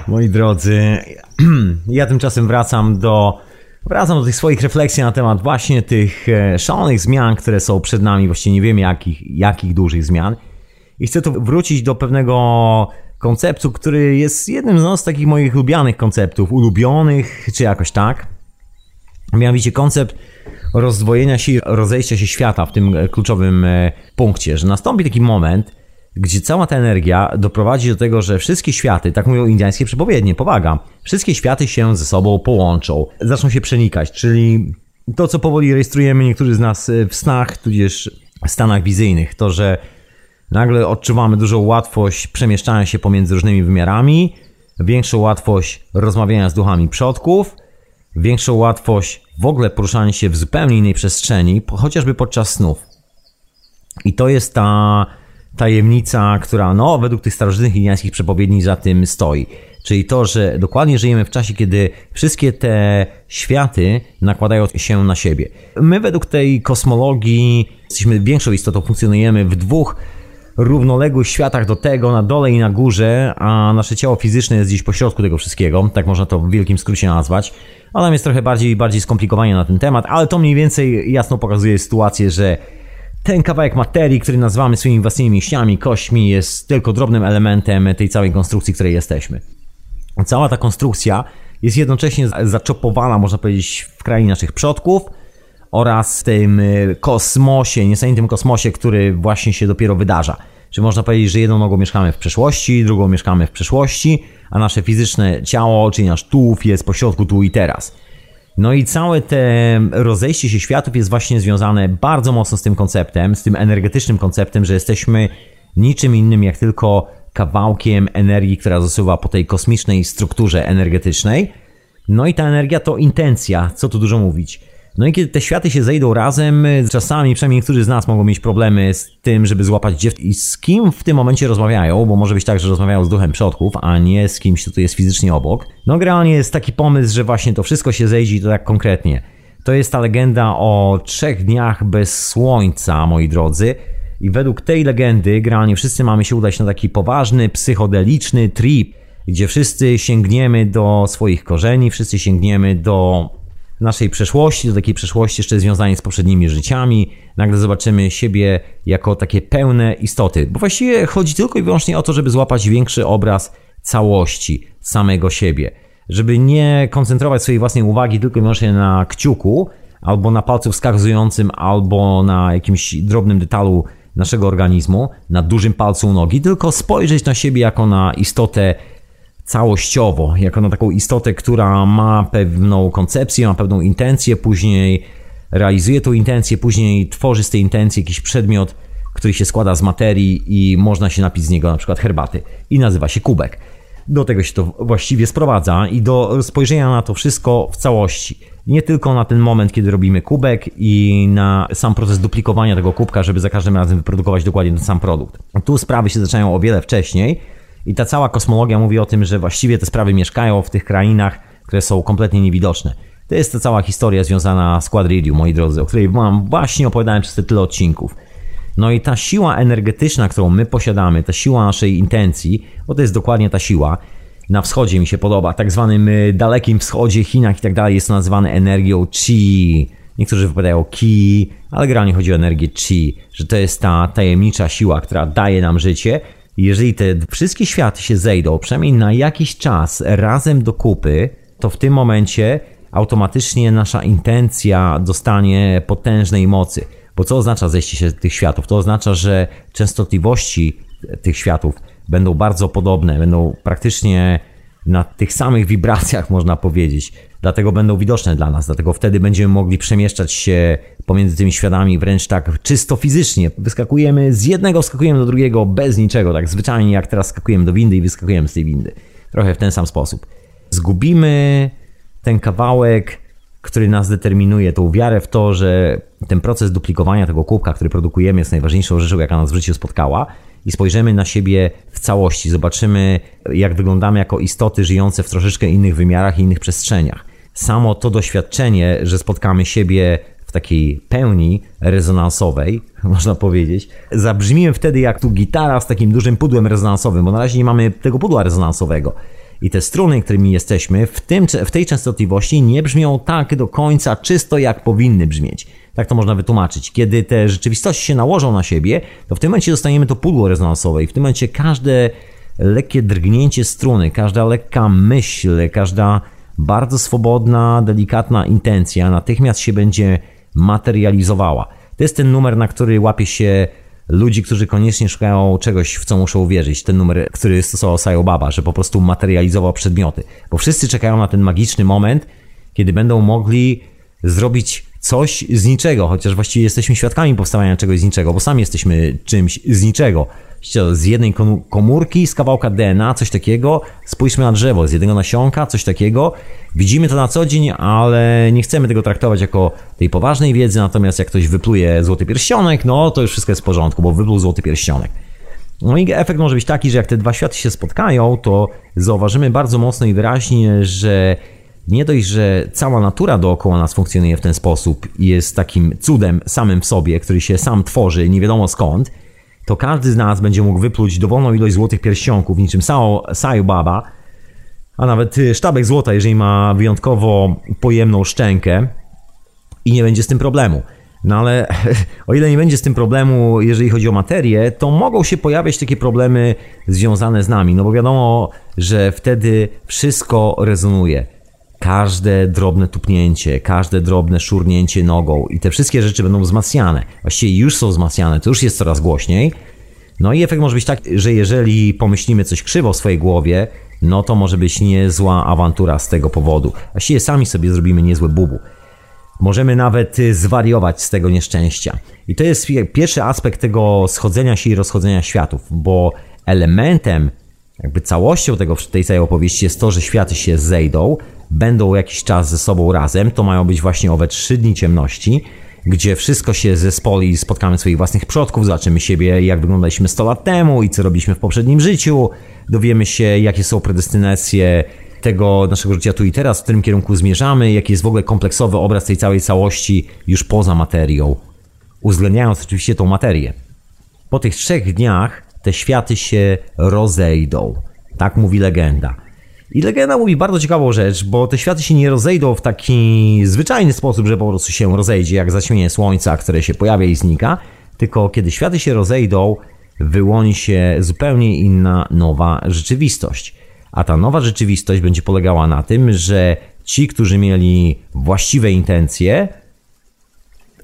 Moi drodzy, ja tymczasem wracam do wracam do tych swoich refleksji na temat właśnie tych e, szalonych zmian, które są przed nami. Właściwie nie wiemy jakich, jakich dużych zmian. I chcę tu wrócić do pewnego konceptu, który jest jednym z takich moich lubianych konceptów, ulubionych, czy jakoś tak. Mianowicie koncept rozdwojenia się, rozejścia się świata w tym kluczowym e, punkcie, że nastąpi taki moment, gdzie cała ta energia doprowadzi do tego, że wszystkie światy, tak mówią indiańskie przepowiednie, powaga, wszystkie światy się ze sobą połączą, zaczną się przenikać, czyli to, co powoli rejestrujemy niektórzy z nas w snach, tudzież w stanach wizyjnych, to, że nagle odczuwamy dużą łatwość przemieszczania się pomiędzy różnymi wymiarami, większą łatwość rozmawiania z duchami przodków, większą łatwość w ogóle poruszania się w zupełnie innej przestrzeni, chociażby podczas snów. I to jest ta tajemnica, która no, według tych starożytnych indiańskich przepowiedni za tym stoi. Czyli to, że dokładnie żyjemy w czasie, kiedy wszystkie te światy nakładają się na siebie. My według tej kosmologii jesteśmy większą istotą, funkcjonujemy w dwóch równoległych światach do tego, na dole i na górze, a nasze ciało fizyczne jest gdzieś pośrodku tego wszystkiego, tak można to w wielkim skrócie nazwać. Ale tam jest trochę bardziej, bardziej skomplikowanie na ten temat, ale to mniej więcej jasno pokazuje sytuację, że ten kawałek materii, który nazywamy swoimi własnymi mięśniami, kośćmi, jest tylko drobnym elementem tej całej konstrukcji, której jesteśmy. Cała ta konstrukcja jest jednocześnie zaczopowana, można powiedzieć, w krainie naszych przodków oraz tym y, kosmosie, niesamowitym kosmosie, który właśnie się dopiero wydarza. Czy można powiedzieć, że jedną nogą mieszkamy w przeszłości, drugą mieszkamy w przeszłości, a nasze fizyczne ciało, czyli nasz tułów jest pośrodku tu i teraz. No i całe te rozejście się światów jest właśnie związane bardzo mocno z tym konceptem, z tym energetycznym konceptem, że jesteśmy niczym innym jak tylko kawałkiem energii, która zasuwa po tej kosmicznej strukturze energetycznej. No i ta energia to intencja, co tu dużo mówić. No i kiedy te światy się zejdą razem, czasami przynajmniej niektórzy z nas mogą mieć problemy z tym, żeby złapać dziewczynę i z kim w tym momencie rozmawiają, bo może być tak, że rozmawiają z duchem przodków, a nie z kimś, kto tu jest fizycznie obok. No generalnie jest taki pomysł, że właśnie to wszystko się zejdzie i to tak konkretnie. To jest ta legenda o trzech dniach bez słońca, moi drodzy. I według tej legendy, generalnie wszyscy mamy się udać na taki poważny, psychodeliczny trip, gdzie wszyscy sięgniemy do swoich korzeni, wszyscy sięgniemy do naszej przeszłości, do takiej przeszłości jeszcze związanej z poprzednimi życiami. Nagle zobaczymy siebie jako takie pełne istoty. Bo właściwie chodzi tylko i wyłącznie o to, żeby złapać większy obraz całości samego siebie. Żeby nie koncentrować swojej własnej uwagi tylko i wyłącznie na kciuku, albo na palcu wskazującym, albo na jakimś drobnym detalu naszego organizmu, na dużym palcu u nogi, tylko spojrzeć na siebie jako na istotę całościowo, jako na taką istotę, która ma pewną koncepcję, ma pewną intencję, później realizuje tą intencję, później tworzy z tej intencji jakiś przedmiot, który się składa z materii i można się napić z niego na przykład herbaty i nazywa się kubek. Do tego się to właściwie sprowadza i do spojrzenia na to wszystko w całości. Nie tylko na ten moment, kiedy robimy kubek i na sam proces duplikowania tego kubka, żeby za każdym razem wyprodukować dokładnie ten sam produkt. Tu sprawy się zaczynają o wiele wcześniej, i ta cała kosmologia mówi o tym, że właściwie te sprawy mieszkają w tych krainach, które są kompletnie niewidoczne. To jest ta cała historia związana z Quadridium, moi drodzy, o której wam właśnie opowiadałem przez te tyle odcinków. No i ta siła energetyczna, którą my posiadamy, ta siła naszej intencji, bo to jest dokładnie ta siła, na wschodzie mi się podoba, tak zwanym y, dalekim wschodzie, Chinach i tak dalej, jest to nazywane energią chi. Niektórzy wypowiadają ki, ale generalnie chodzi o energię chi, że to jest ta tajemnicza siła, która daje nam życie jeżeli te wszystkie światy się zejdą, przynajmniej na jakiś czas razem do kupy, to w tym momencie automatycznie nasza intencja dostanie potężnej mocy. Bo co oznacza zejście się tych światów? To oznacza, że częstotliwości tych światów będą bardzo podobne, będą praktycznie na tych samych wibracjach, można powiedzieć. Dlatego będą widoczne dla nas, dlatego wtedy będziemy mogli przemieszczać się pomiędzy tymi światami wręcz tak czysto fizycznie. Wyskakujemy z jednego, skakujemy do drugiego bez niczego, tak zwyczajnie jak teraz skakujemy do windy i wyskakujemy z tej windy. Trochę w ten sam sposób. Zgubimy ten kawałek, który nas determinuje, tą wiarę w to, że ten proces duplikowania tego kubka, który produkujemy, jest najważniejszą rzeczą, jaka nas w życiu spotkała i spojrzymy na siebie w całości, zobaczymy, jak wyglądamy jako istoty żyjące w troszeczkę innych wymiarach i innych przestrzeniach. Samo to doświadczenie, że spotkamy siebie w takiej pełni rezonansowej, można powiedzieć, zabrzmimy wtedy jak tu gitara z takim dużym pudłem rezonansowym, bo na razie nie mamy tego pudła rezonansowego. I te struny, którymi jesteśmy, w, tym, w tej częstotliwości nie brzmią tak do końca czysto, jak powinny brzmieć. Tak to można wytłumaczyć. Kiedy te rzeczywistości się nałożą na siebie, to w tym momencie dostaniemy to pudło rezonansowe i w tym momencie każde lekkie drgnięcie struny, każda lekka myśl, każda bardzo swobodna, delikatna intencja natychmiast się będzie materializowała. To jest ten numer, na który łapie się ludzi, którzy koniecznie szukają czegoś, w co muszą uwierzyć. Ten numer, który stosował Sayo Baba, że po prostu materializował przedmioty. Bo wszyscy czekają na ten magiczny moment, kiedy będą mogli zrobić coś z niczego, chociaż właściwie jesteśmy świadkami powstawania czegoś z niczego, bo sami jesteśmy czymś z niczego. Z jednej komórki, z kawałka DNA, coś takiego, spójrzmy na drzewo, z jednego nasionka, coś takiego. Widzimy to na co dzień, ale nie chcemy tego traktować jako tej poważnej wiedzy, natomiast jak ktoś wypluje złoty pierścionek, no to już wszystko jest w porządku, bo wypluł złoty pierścionek. No i efekt może być taki, że jak te dwa światy się spotkają, to zauważymy bardzo mocno i wyraźnie, że nie dość, że cała natura dookoła nas funkcjonuje w ten sposób i jest takim cudem samym w sobie, który się sam tworzy, nie wiadomo skąd, to każdy z nas będzie mógł wypluć dowolną ilość złotych pierścionków, niczym Sayu Baba, a nawet y, sztabek złota, jeżeli ma wyjątkowo pojemną szczękę i nie będzie z tym problemu. No ale o ile nie będzie z tym problemu, jeżeli chodzi o materię, to mogą się pojawiać takie problemy związane z nami, no bo wiadomo, że wtedy wszystko rezonuje każde drobne tupnięcie, każde drobne szurnięcie nogą i te wszystkie rzeczy będą wzmacniane. Właściwie już są wzmacniane, to już jest coraz głośniej. No i efekt może być taki, że jeżeli pomyślimy coś krzywo w swojej głowie, no to może być niezła awantura z tego powodu. Właściwie sami sobie zrobimy niezłe bubu. Możemy nawet zwariować z tego nieszczęścia. I to jest pierwszy aspekt tego schodzenia się i rozchodzenia światów, bo elementem, jakby całością tego, tej całej opowieści jest to, że światy się zejdą, będą jakiś czas ze sobą razem. To mają być właśnie owe trzy dni ciemności, gdzie wszystko się zespoli, spotkamy swoich własnych przodków, zobaczymy siebie, jak wyglądaliśmy 100 lat temu i co robiliśmy w poprzednim życiu, dowiemy się, jakie są predestynacje tego naszego życia tu i teraz, w którym kierunku zmierzamy, jaki jest w ogóle kompleksowy obraz tej całej całości już poza materią, uwzględniając oczywiście tą materię. Po tych trzech dniach te światy się rozejdą. Tak mówi legenda. I legenda mówi bardzo ciekawą rzecz, bo te światy się nie rozejdą w taki zwyczajny sposób, że po prostu się rozejdzie, jak zaćmienie słońca, które się pojawia i znika, tylko kiedy światy się rozejdą, wyłoni się zupełnie inna, nowa rzeczywistość. A ta nowa rzeczywistość będzie polegała na tym, że ci, którzy mieli właściwe intencje,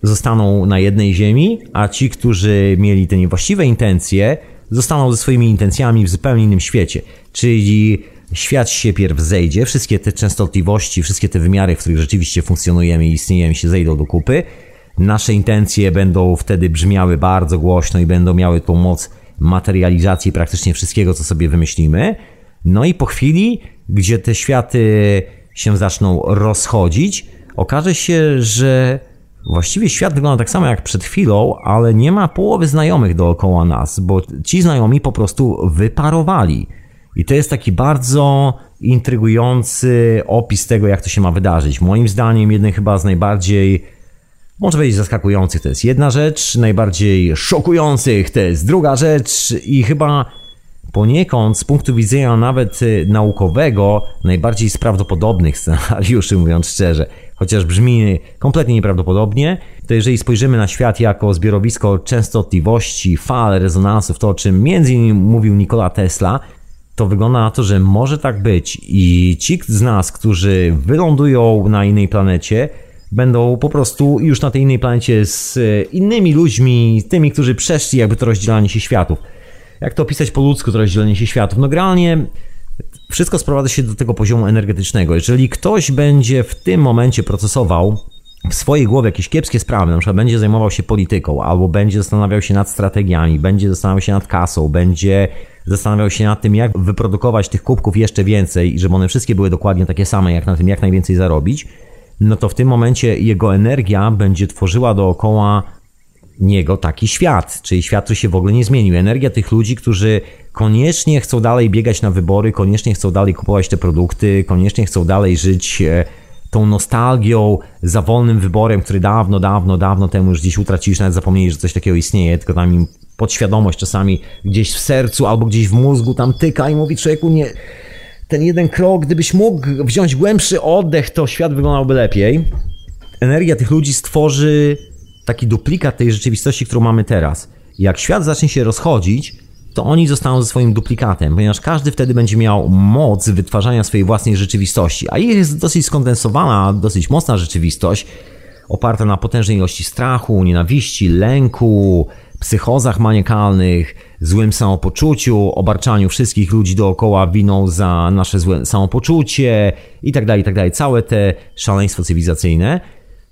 zostaną na jednej ziemi, a ci, którzy mieli te niewłaściwe intencje, zostaną ze swoimi intencjami w zupełnie innym świecie. Czyli świat się pierw zejdzie, wszystkie te częstotliwości, wszystkie te wymiary, w których rzeczywiście funkcjonujemy i istniejemy, się zejdą do kupy. Nasze intencje będą wtedy brzmiały bardzo głośno i będą miały tą moc materializacji praktycznie wszystkiego, co sobie wymyślimy. No i po chwili, gdzie te światy się zaczną rozchodzić, okaże się, że właściwie świat wygląda tak samo jak przed chwilą, ale nie ma połowy znajomych dookoła nas, bo ci znajomi po prostu wyparowali. I to jest taki bardzo intrygujący opis tego, jak to się ma wydarzyć. Moim zdaniem, jeden chyba z najbardziej, może powiedzieć, zaskakujących to jest jedna rzecz, najbardziej szokujących to jest druga rzecz i chyba poniekąd z punktu widzenia nawet y, naukowego najbardziej z prawdopodobnych scenariuszy, mówiąc szczerze, chociaż brzmi kompletnie nieprawdopodobnie, to jeżeli spojrzymy na świat jako zbiorowisko częstotliwości, fal, rezonansów, to o czym między innymi mówił Nikola Tesla, to wygląda na to, że może tak być i ci z nas, którzy wylądują na innej planecie, będą po prostu już na tej innej planecie z innymi ludźmi, tymi, którzy przeszli jakby to rozdzielanie się światów. Jak to opisać po ludzku, to rozdzielenie się światów? No generalnie wszystko sprowadza się do tego poziomu energetycznego. Jeżeli ktoś będzie w tym momencie procesował w swojej głowie jakieś kiepskie sprawy, na przykład będzie zajmował się polityką, albo będzie zastanawiał się nad strategiami, będzie zastanawiał się nad kasą, będzie zastanawiał się nad tym, jak wyprodukować tych kubków jeszcze więcej, żeby one wszystkie były dokładnie takie same, jak na tym jak najwięcej zarobić, no to w tym momencie jego energia będzie tworzyła dookoła niego taki świat, czyli świat, który się w ogóle nie zmienił. Energia tych ludzi, którzy koniecznie chcą dalej biegać na wybory, koniecznie chcą dalej kupować te produkty, koniecznie chcą dalej żyć e, tą nostalgią za wolnym wyborem, który dawno, dawno, dawno temu już gdzieś utraciliśmy, nawet zapomnieli, że coś takiego istnieje, tylko tam im podświadomość czasami gdzieś w sercu albo gdzieś w mózgu tam tyka i mówi człowieku nie... Ten jeden krok, gdybyś mógł wziąć głębszy oddech, to świat wyglądałby lepiej. Energia tych ludzi stworzy taki duplikat tej rzeczywistości, którą mamy teraz. Jak świat zacznie się rozchodzić, to oni zostaną ze swoim duplikatem, ponieważ każdy wtedy będzie miał moc wytwarzania swojej własnej rzeczywistości, a jest dosyć skondensowana, dosyć mocna rzeczywistość, oparta na potężnej ilości strachu, nienawiści, lęku, psychozach maniakalnych, złym samopoczuciu, obarczaniu wszystkich ludzi dookoła winą za nasze złe samopoczucie i tak dalej, i tak. Całe te szaleństwo cywilizacyjne.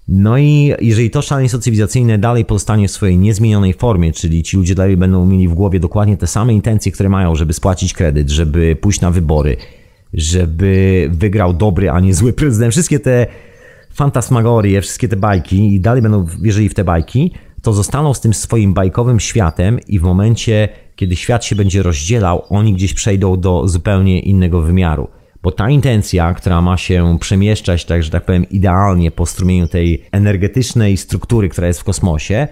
No i jeżeli to szaleństwo cywilizacyjne dalej pozostanie w swojej niezmienionej formie, czyli ci ludzie dalej będą mieli w głowie dokładnie te same intencje, które mają, żeby spłacić kredyt, żeby pójść na wybory, żeby wygrał dobry, a nie zły prezydent, wszystkie te fantasmagorie, wszystkie te bajki i dalej będą wierzyli w te bajki, to zostaną z tym swoim bajkowym światem i w momencie, kiedy świat się będzie rozdzielał, oni gdzieś przejdą do zupełnie innego wymiaru. Bo ta intencja, która ma się przemieszczać, tak że tak powiem, idealnie po strumieniu tej energetycznej struktury, która jest w kosmosie,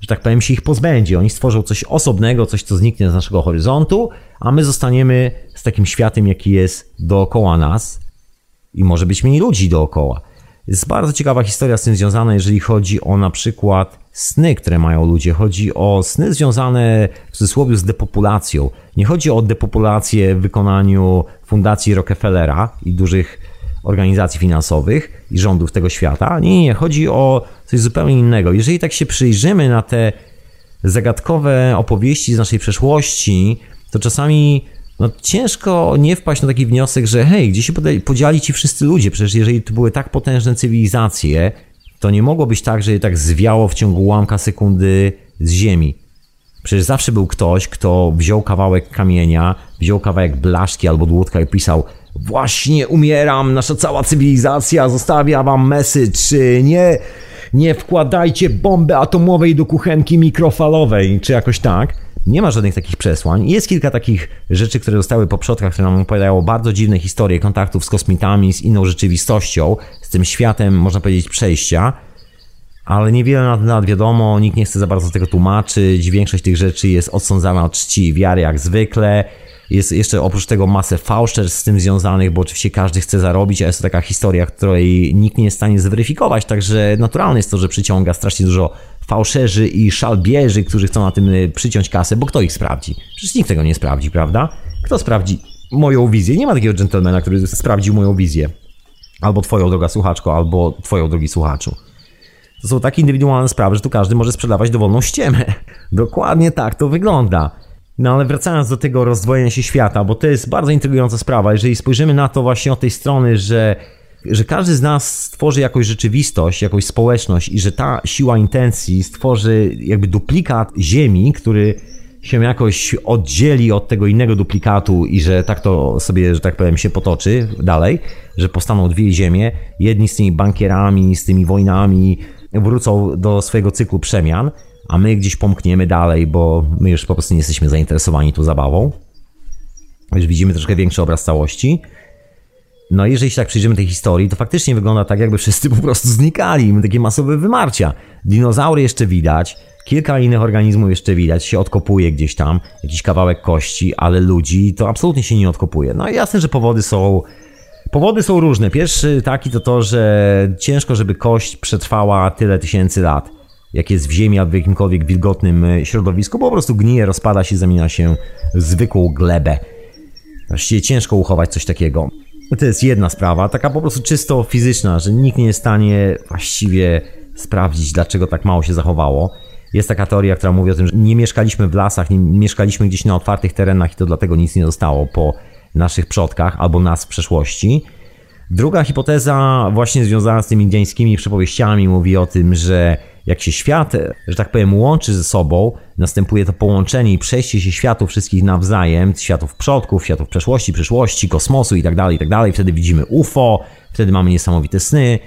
że tak powiem, się ich pozbędzie. Oni stworzą coś osobnego, coś, co zniknie z naszego horyzontu, a my zostaniemy z takim światem, jaki jest dookoła nas i może być mniej ludzi dookoła. Jest bardzo ciekawa historia z tym związana, jeżeli chodzi o na przykład sny, które mają ludzie. Chodzi o sny związane w cudzysłowie z depopulacją. Nie chodzi o depopulację w wykonaniu Fundacji Rockefellera i dużych organizacji finansowych i rządów tego świata. Nie, nie, chodzi o coś zupełnie innego. Jeżeli tak się przyjrzymy na te zagadkowe opowieści z naszej przeszłości, to czasami no, ciężko nie wpaść na taki wniosek, że hej, gdzie się podzieli ci wszyscy ludzie? Przecież jeżeli to były tak potężne cywilizacje, to nie mogło być tak, że je tak zwiało w ciągu ułamka sekundy z ziemi. Przecież zawsze był ktoś, kto wziął kawałek kamienia, wziął kawałek blaszki albo dłutka i pisał Właśnie umieram, nasza cała cywilizacja zostawia wam message, nie, nie wkładajcie bomby atomowej do kuchenki mikrofalowej, czy jakoś tak. Nie ma żadnych takich przesłań. Jest kilka takich rzeczy, które zostały po przodkach, które nam opowiadają bardzo dziwne historie kontaktów z kosmitami, z inną rzeczywistością, z tym światem, można powiedzieć, przejścia. Ale niewiele na ten temat wiadomo, nikt nie chce za bardzo tego tłumaczyć. Większość tych rzeczy jest odsądzana od czci i wiary, jak zwykle. Jest jeszcze oprócz tego masę fałszerstw z tym związanych, bo oczywiście każdy chce zarobić, a jest to taka historia, której nikt nie jest w stanie zweryfikować, także naturalne jest to, że przyciąga strasznie dużo fałszerzy i szalbierzy, którzy chcą na tym y, przyciąć kasę, bo kto ich sprawdzi? Przecież nikt tego nie sprawdzi, prawda? Kto sprawdzi moją wizję? Nie ma takiego dżentelmena, który sprawdził moją wizję. Albo twoją droga słuchaczko, albo twoją drogi słuchaczu. To są takie indywidualne sprawy, że tu każdy może sprzedawać dowolną ściemę. Dokładnie tak to wygląda. No ale wracając do tego rozdwojenia się świata, bo to jest bardzo intrygująca sprawa. Jeżeli spojrzymy na to właśnie od tej strony, że, że każdy z nas stworzy jakąś rzeczywistość, jakąś społeczność i że ta siła intencji stworzy jakby duplikat Ziemi, który się jakoś oddzieli od tego innego duplikatu i że tak to sobie, że tak powiem, się potoczy dalej, że powstaną dwie ziemie, jedni z tymi bankierami, z tymi wojnami wrócą do swojego cyklu przemian, a my gdzieś pomkniemy dalej, bo my już po prostu nie jesteśmy zainteresowani tą zabawą. Już widzimy troszkę większy obraz całości. No jeżeli się tak przyjrzymy tej historii, to faktycznie wygląda tak, jakby wszyscy po prostu znikali. My takie masowe wymarcia. Dinozaury jeszcze widać, kilka innych organizmów jeszcze widać, się odkopuje gdzieś tam, jakiś kawałek kości, ale ludzi to absolutnie się nie odkopuje. No i jasne, że powody są... Powody są różne. Pierwszy taki to to, że ciężko, żeby kość przetrwała tyle tysięcy lat jak jest w ziemi, a w jakimkolwiek wilgotnym e, środowisku, po prostu gnije, rozpada się, zamienia się w zwykłą glebę. Właściwie ciężko uchować coś takiego. To jest jedna sprawa, taka po prostu czysto fizyczna, że nikt nie jest w stanie właściwie sprawdzić, dlaczego tak mało się zachowało. Jest taka teoria, która mówi o tym, że nie mieszkaliśmy w lasach, nie mieszkaliśmy gdzieś na otwartych terenach i to dlatego nic nie zostało po naszych przodkach albo nas w przeszłości. Druga hipoteza, właśnie związana z tymi indyjskimi przypowieściami, mówi o tym, że jak się świat, że tak powiem, łączy ze sobą, następuje to połączenie i przejście się światów wszystkich nawzajem, światów przodków, światów przeszłości, przyszłości, kosmosu i tak dalej, i tak dalej. Wtedy widzimy UFO, wtedy mamy niesamowite sny,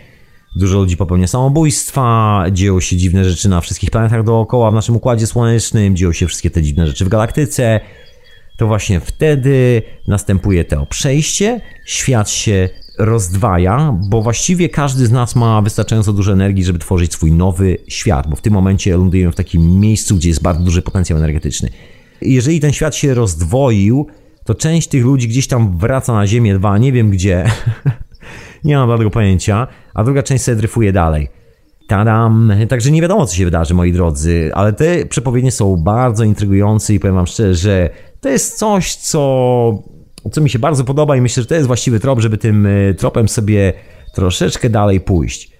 dużo ludzi popełnia samobójstwa, dzieją się dziwne rzeczy na wszystkich planetach dookoła w naszym układzie słonecznym, dzieją się wszystkie te dziwne rzeczy w galaktyce. To właśnie wtedy następuje to przejście, świat się rozdwaja, bo właściwie każdy z nas ma wystarczająco dużo energii, żeby tworzyć swój nowy świat, bo w tym momencie lądujemy w takim miejscu, gdzie jest bardzo duży potencjał energetyczny. Jeżeli ten świat się rozdwoił, to część tych ludzi gdzieś tam wraca na Ziemię 2, nie wiem gdzie, nie mam żadnego pojęcia, a druga część sobie dryfuje dalej. Tadam! Także nie wiadomo, co się wydarzy, moi drodzy, ale te przepowiednie są bardzo intrygujące i powiem wam szczerze, że to jest coś, co co mi się bardzo podoba i myślę, że to jest właściwy trop, żeby tym e, tropem sobie troszeczkę dalej pójść.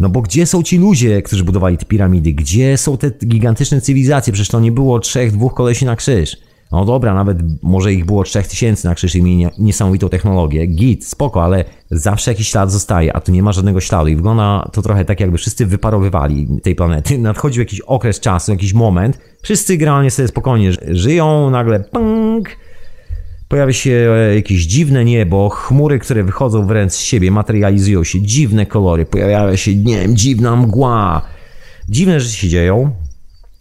No bo gdzie są ci ludzie, którzy budowali te piramidy? Gdzie są te gigantyczne cywilizacje? Przecież to nie było trzech, dwóch kolesi na krzyż. No dobra, nawet może ich było trzech tysięcy na krzyż i mieli niesamowitą technologię. Git, spoko, ale zawsze jakiś ślad zostaje, a tu nie ma żadnego śladu i wygląda to trochę tak, jakby wszyscy wyparowywali tej planety. Nadchodził jakiś okres czasu, jakiś moment, wszyscy generalnie sobie spokojnie żyją, nagle punk, Pojawia się e, jakieś dziwne niebo, chmury, które wychodzą wręcz z siebie, materializują się, dziwne kolory, pojawia się, nie wiem, dziwna mgła. Dziwne rzeczy się dzieją.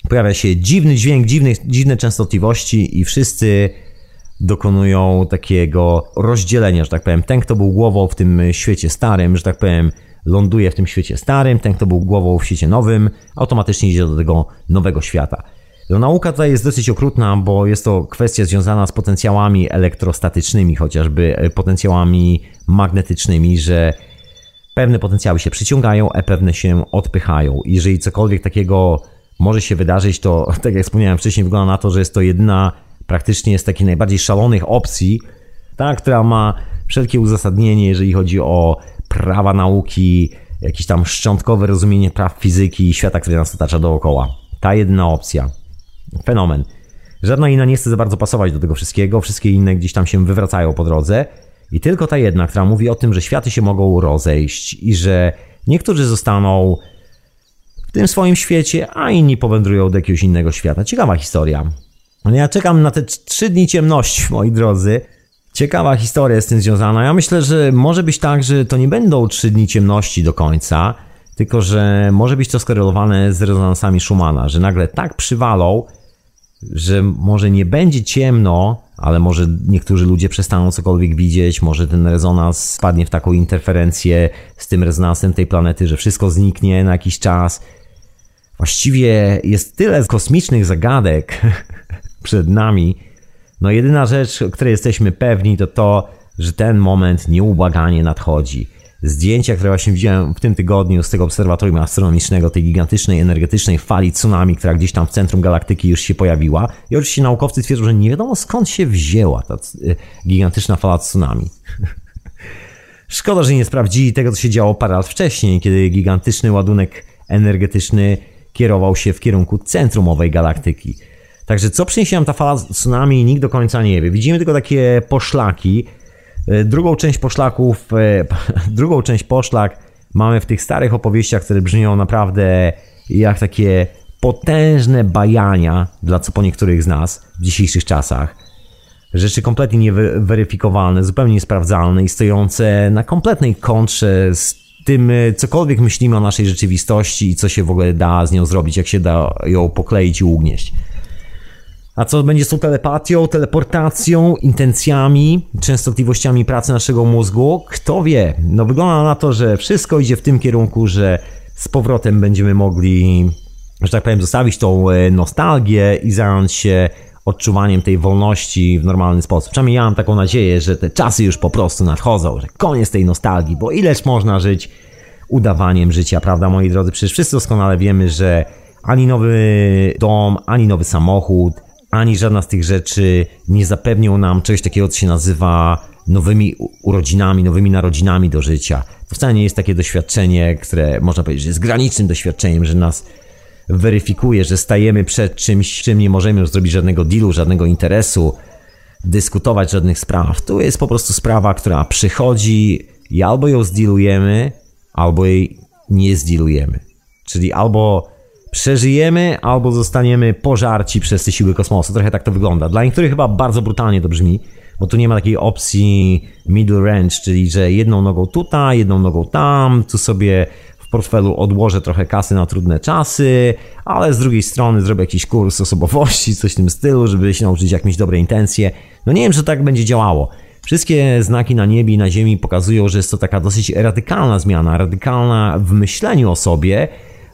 Pojawia się dziwny dźwięk, dziwne, dziwne częstotliwości i wszyscy dokonują takiego rozdzielenia, że tak powiem. Ten, kto był głową w tym świecie starym, że tak powiem, ląduje w tym świecie starym, ten, kto był głową w świecie nowym, automatycznie idzie do tego nowego świata. No, nauka tutaj jest dosyć okrutna, bo jest to kwestia związana z potencjałami elektrostatycznymi, chociażby e, potencjałami magnetycznymi, że pewne potencjały się przyciągają, a pewne się odpychają. Jeżeli cokolwiek takiego może się wydarzyć, to tak jak wspomniałem wcześniej, wygląda na to, że jest to jedna praktycznie z takich najbardziej szalonych opcji, ta, która ma wszelkie uzasadnienie, jeżeli chodzi o prawa nauki, jakieś tam szczątkowe rozumienie praw fizyki i świata, który nas otacza dookoła. Ta jedna opcja. Fenomen. Żadna inna nie chce za bardzo pasować do tego wszystkiego, wszystkie inne gdzieś tam się wywracają po drodze. I tylko ta jedna, która mówi o tym, że światy się mogą rozejść i że niektórzy zostaną tym swoim świecie, a inni powędrują do jakiegoś innego świata. Ciekawa historia. Ja czekam na te trzy dni ciemności, moi drodzy. Ciekawa historia z tym związana. Ja myślę, że może być tak, że to nie będą trzy dni ciemności do końca, tylko że może być to skorelowane z rezonansami Schumana, że nagle tak przywalą, że może nie będzie ciemno, ale może niektórzy ludzie przestaną cokolwiek widzieć, może ten rezonans spadnie w taką interferencję z tym rezonansem tej planety, że wszystko zniknie na jakiś czas. Właściwie jest tyle kosmicznych zagadek przed nami. No jedyna rzecz, o której jesteśmy pewni, to to, że ten moment nieubłaganie nadchodzi zdjęcia, które właśnie widziałem w tym tygodniu z tego obserwatorium astronomicznego, tej gigantycznej, energetycznej fali tsunami, która gdzieś tam w centrum galaktyki już się pojawiła. I oczywiście naukowcy twierdzą, że nie wiadomo skąd się wzięła ta y, gigantyczna fala tsunami. Szkoda, że nie sprawdzili tego, co się działo parę lat wcześniej, kiedy gigantyczny ładunek energetyczny kierował się w kierunku centrum owej galaktyki. Także co przyniesie nam ta fala tsunami, nikt do końca nie wie. Widzimy tylko takie poszlaki, drugą część poszlaków, e, drugą część poszlak mamy w tych starych opowieściach, które brzmią naprawdę jak takie potężne bajania dla co po niektórych z nas w dzisiejszych czasach. Rzeczy kompletnie nieweryfikowalne, zupełnie niesprawdzalne i stojące na kompletnej kontrze z tym, e, cokolwiek myślimy o naszej rzeczywistości i co się w ogóle da z nią zrobić, jak się da ją pokleić i ugnieść. A co będzie z tą telepatią, teleportacją, intencjami, częstotliwościami pracy naszego mózgu? Kto wie? No wygląda na to, że wszystko idzie w tym kierunku, że z powrotem będziemy mogli, że tak powiem, zostawić tą e, nostalgię i zająć się odczuwaniem tej wolności w normalny sposób. Przynajmniej ja mam taką nadzieję, że te czasy już po prostu nadchodzą, że koniec tej nostalgii, bo ileż można żyć udawaniem życia, prawda moi drodzy? Przecież wszyscy doskonale wiemy, że ani nowy dom, ani nowy samochód, ani żadna z tych rzeczy nie zapewnią nam czegoś takiego, co się nazywa nowymi urodzinami, nowymi narodzinami do życia. To wcale nie jest takie doświadczenie, które można powiedzieć, że jest granicznym doświadczeniem, że nas weryfikuje, że stajemy przed czymś, czym nie możemy już zrobić żadnego dealu, żadnego interesu, dyskutować żadnych spraw. Tu jest po prostu sprawa, która przychodzi i albo ją zdilujemy, albo jej nie zdilujemy. Czyli albo przeżyjemy albo zostaniemy pożarci przez te siły kosmosu. Trochę tak to wygląda. Dla niektórych chyba bardzo brutalnie to brzmi, bo tu nie ma takiej opcji middle range, czyli że jedną nogą tutaj, jedną nogą tam, tu sobie w portfelu odłożę trochę kasy na trudne czasy, ale z drugiej strony zrobię jakiś kurs osobowości, coś w tym stylu, żeby się nauczyć jak mieć dobre intencje. No nie wiem, czy tak będzie działało. Wszystkie znaki na niebie i na ziemi pokazują, że jest to taka dosyć radykalna zmiana, radykalna w myśleniu o sobie,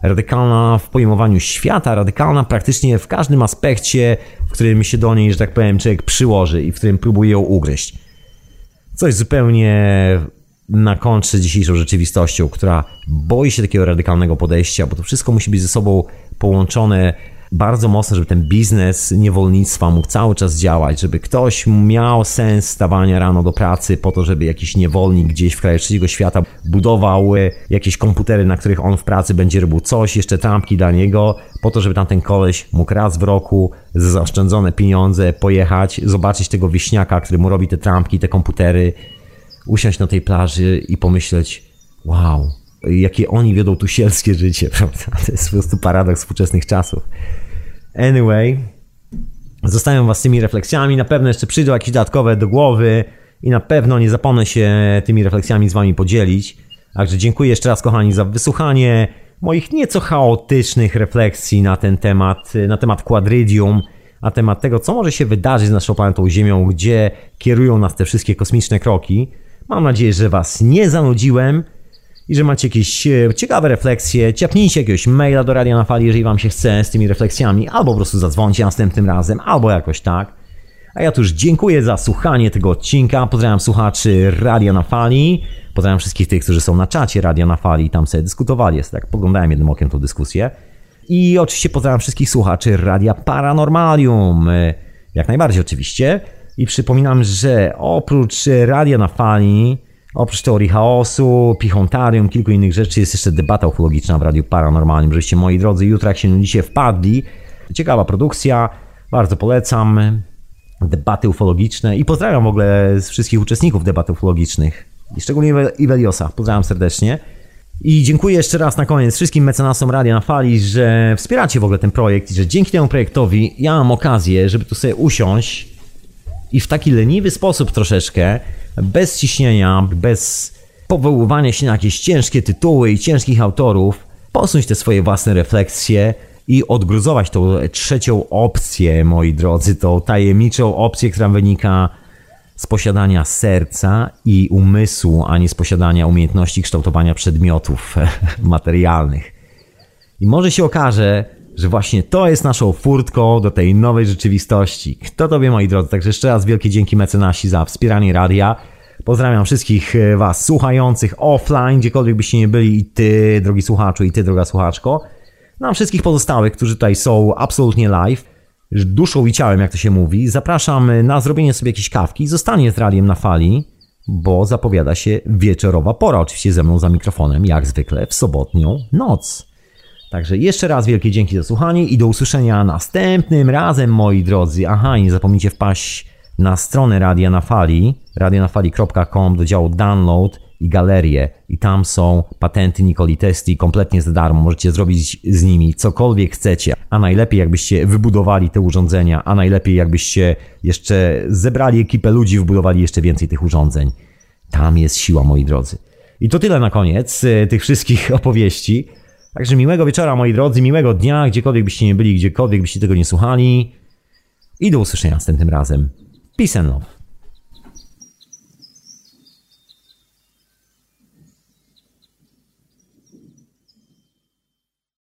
radykalna w pojmowaniu świata, radykalna praktycznie w każdym aspekcie, w którym się do niej, że tak powiem, człowiek przyłoży i w którym próbuje ją ugryźć. Coś zupełnie na kontrze dzisiejszą rzeczywistością, która boi się takiego radykalnego podejścia, bo to wszystko musi być ze sobą połączone bardzo mocno, żeby ten biznes niewolnictwa mógł cały czas działać, żeby ktoś miał sens stawania rano do pracy po to, żeby jakiś niewolnik gdzieś w kraju trzeciego świata budował e, jakieś komputery, na których on w pracy będzie robił coś, jeszcze trampki dla niego, po to, żeby tamten koleś mógł raz w roku za zaoszczędzone pieniądze pojechać, zobaczyć tego wieśniaka, który mu robi te trampki, te komputery, usiąść na tej plaży i pomyśleć, wow, jakie oni wiodą tu sielskie życie, prawda? To jest po prostu paradoks współczesnych czasów. Anyway, zostawiam was z tymi refleksjami. Na pewno jeszcze przyjdą jakieś dodatkowe do głowy i na pewno nie zapomnę się tymi refleksjami z wami podzielić. Także dziękuję jeszcze raz, kochani, za wysłuchanie moich nieco chaotycznych refleksji na ten temat, na temat quadridium, na temat tego, co może się wydarzyć z naszą planetą Ziemią, gdzie kierują nas te wszystkie kosmiczne kroki. Mam nadzieję, że was nie zanudziłem i że macie jakieś e, ciekawe refleksje, ciapnijcie jakiegoś maila do Radia na Fali, jeżeli wam się chce z tymi refleksjami, albo po prostu zadzwońcie następnym razem, albo jakoś tak. A ja tu już dziękuję za słuchanie tego odcinka. Pozdrawiam słuchaczy Radia na Fali. Pozdrawiam wszystkich tych, którzy są na czacie Radia na Fali tam sobie dyskutowali. Jest tak, poglądałem jednym okiem tą dyskusję. I oczywiście pozdrawiam wszystkich słuchaczy Radia Paranormalium. E, jak najbardziej oczywiście. I przypominam, że oprócz Radia na Fali Oprócz teorii chaosu, pichontarium, kilku innych rzeczy jest jeszcze debata ufologiczna w Radiu Paranormalnym. Żebyście, moi drodzy, jutro jak się nudzicie wpadli. Ciekawa produkcja, bardzo polecam. Debaty ufologiczne i pozdrawiam w ogóle wszystkich uczestników debat ufologicznych. I szczególnie Iweliosa. Pozdrawiam serdecznie. I dziękuję jeszcze raz na koniec wszystkim mecenasom Radia na Fali, że wspieracie w ogóle ten projekt i że dzięki temu projektowi ja mam okazję, żeby tu sobie usiąść i w taki leniwy sposób troszeczkę, bez ciśnienia, bez powoływania się na jakieś ciężkie tytuły i ciężkich autorów, posunąć te swoje własne refleksje i odgruzować tą trzecią opcję, moi drodzy, tą tajemniczą opcję, która wynika z posiadania serca i umysłu, a nie z posiadania umiejętności kształtowania przedmiotów materialnych. I może się okaże, że właśnie to jest naszą furtką do tej nowej rzeczywistości. Kto to wie, moi drodzy? Także jeszcze raz wielkie dzięki mecenasi za wspieranie radia. Pozdrawiam wszystkich e, Was słuchających offline, gdziekolwiek byście nie byli, i Ty, drogi słuchaczu, i Ty, droga słuchaczko. Na wszystkich pozostałych, którzy tutaj są absolutnie live, duszą i ciałem, jak to się mówi, zapraszam na zrobienie sobie jakiejś kawki. Zostanie z radiem na fali, bo zapowiada się wieczorowa pora, oczywiście ze mną za mikrofonem, jak zwykle w sobotnią noc. Także jeszcze raz wielkie dzięki za słuchanie i do usłyszenia następnym razem, moi drodzy. Aha, nie zapomnijcie wpaść na stronę Radia na Fali, radionafali.com do działu download i galerię i tam są patenty Nikoli Testi kompletnie za darmo. Możecie zrobić z nimi cokolwiek chcecie, a najlepiej jakbyście wybudowali te urządzenia, a najlepiej jakbyście jeszcze zebrali ekipę ludzi, wybudowali jeszcze więcej tych urządzeń. Tam jest siła, moi drodzy. I to tyle na koniec e, tych wszystkich opowieści. Także miłego wieczora, moi drodzy, miłego dnia, gdziekolwiek byście nie byli, gdziekolwiek byście tego nie słuchali. I do usłyszenia następnym razem. Peace and love.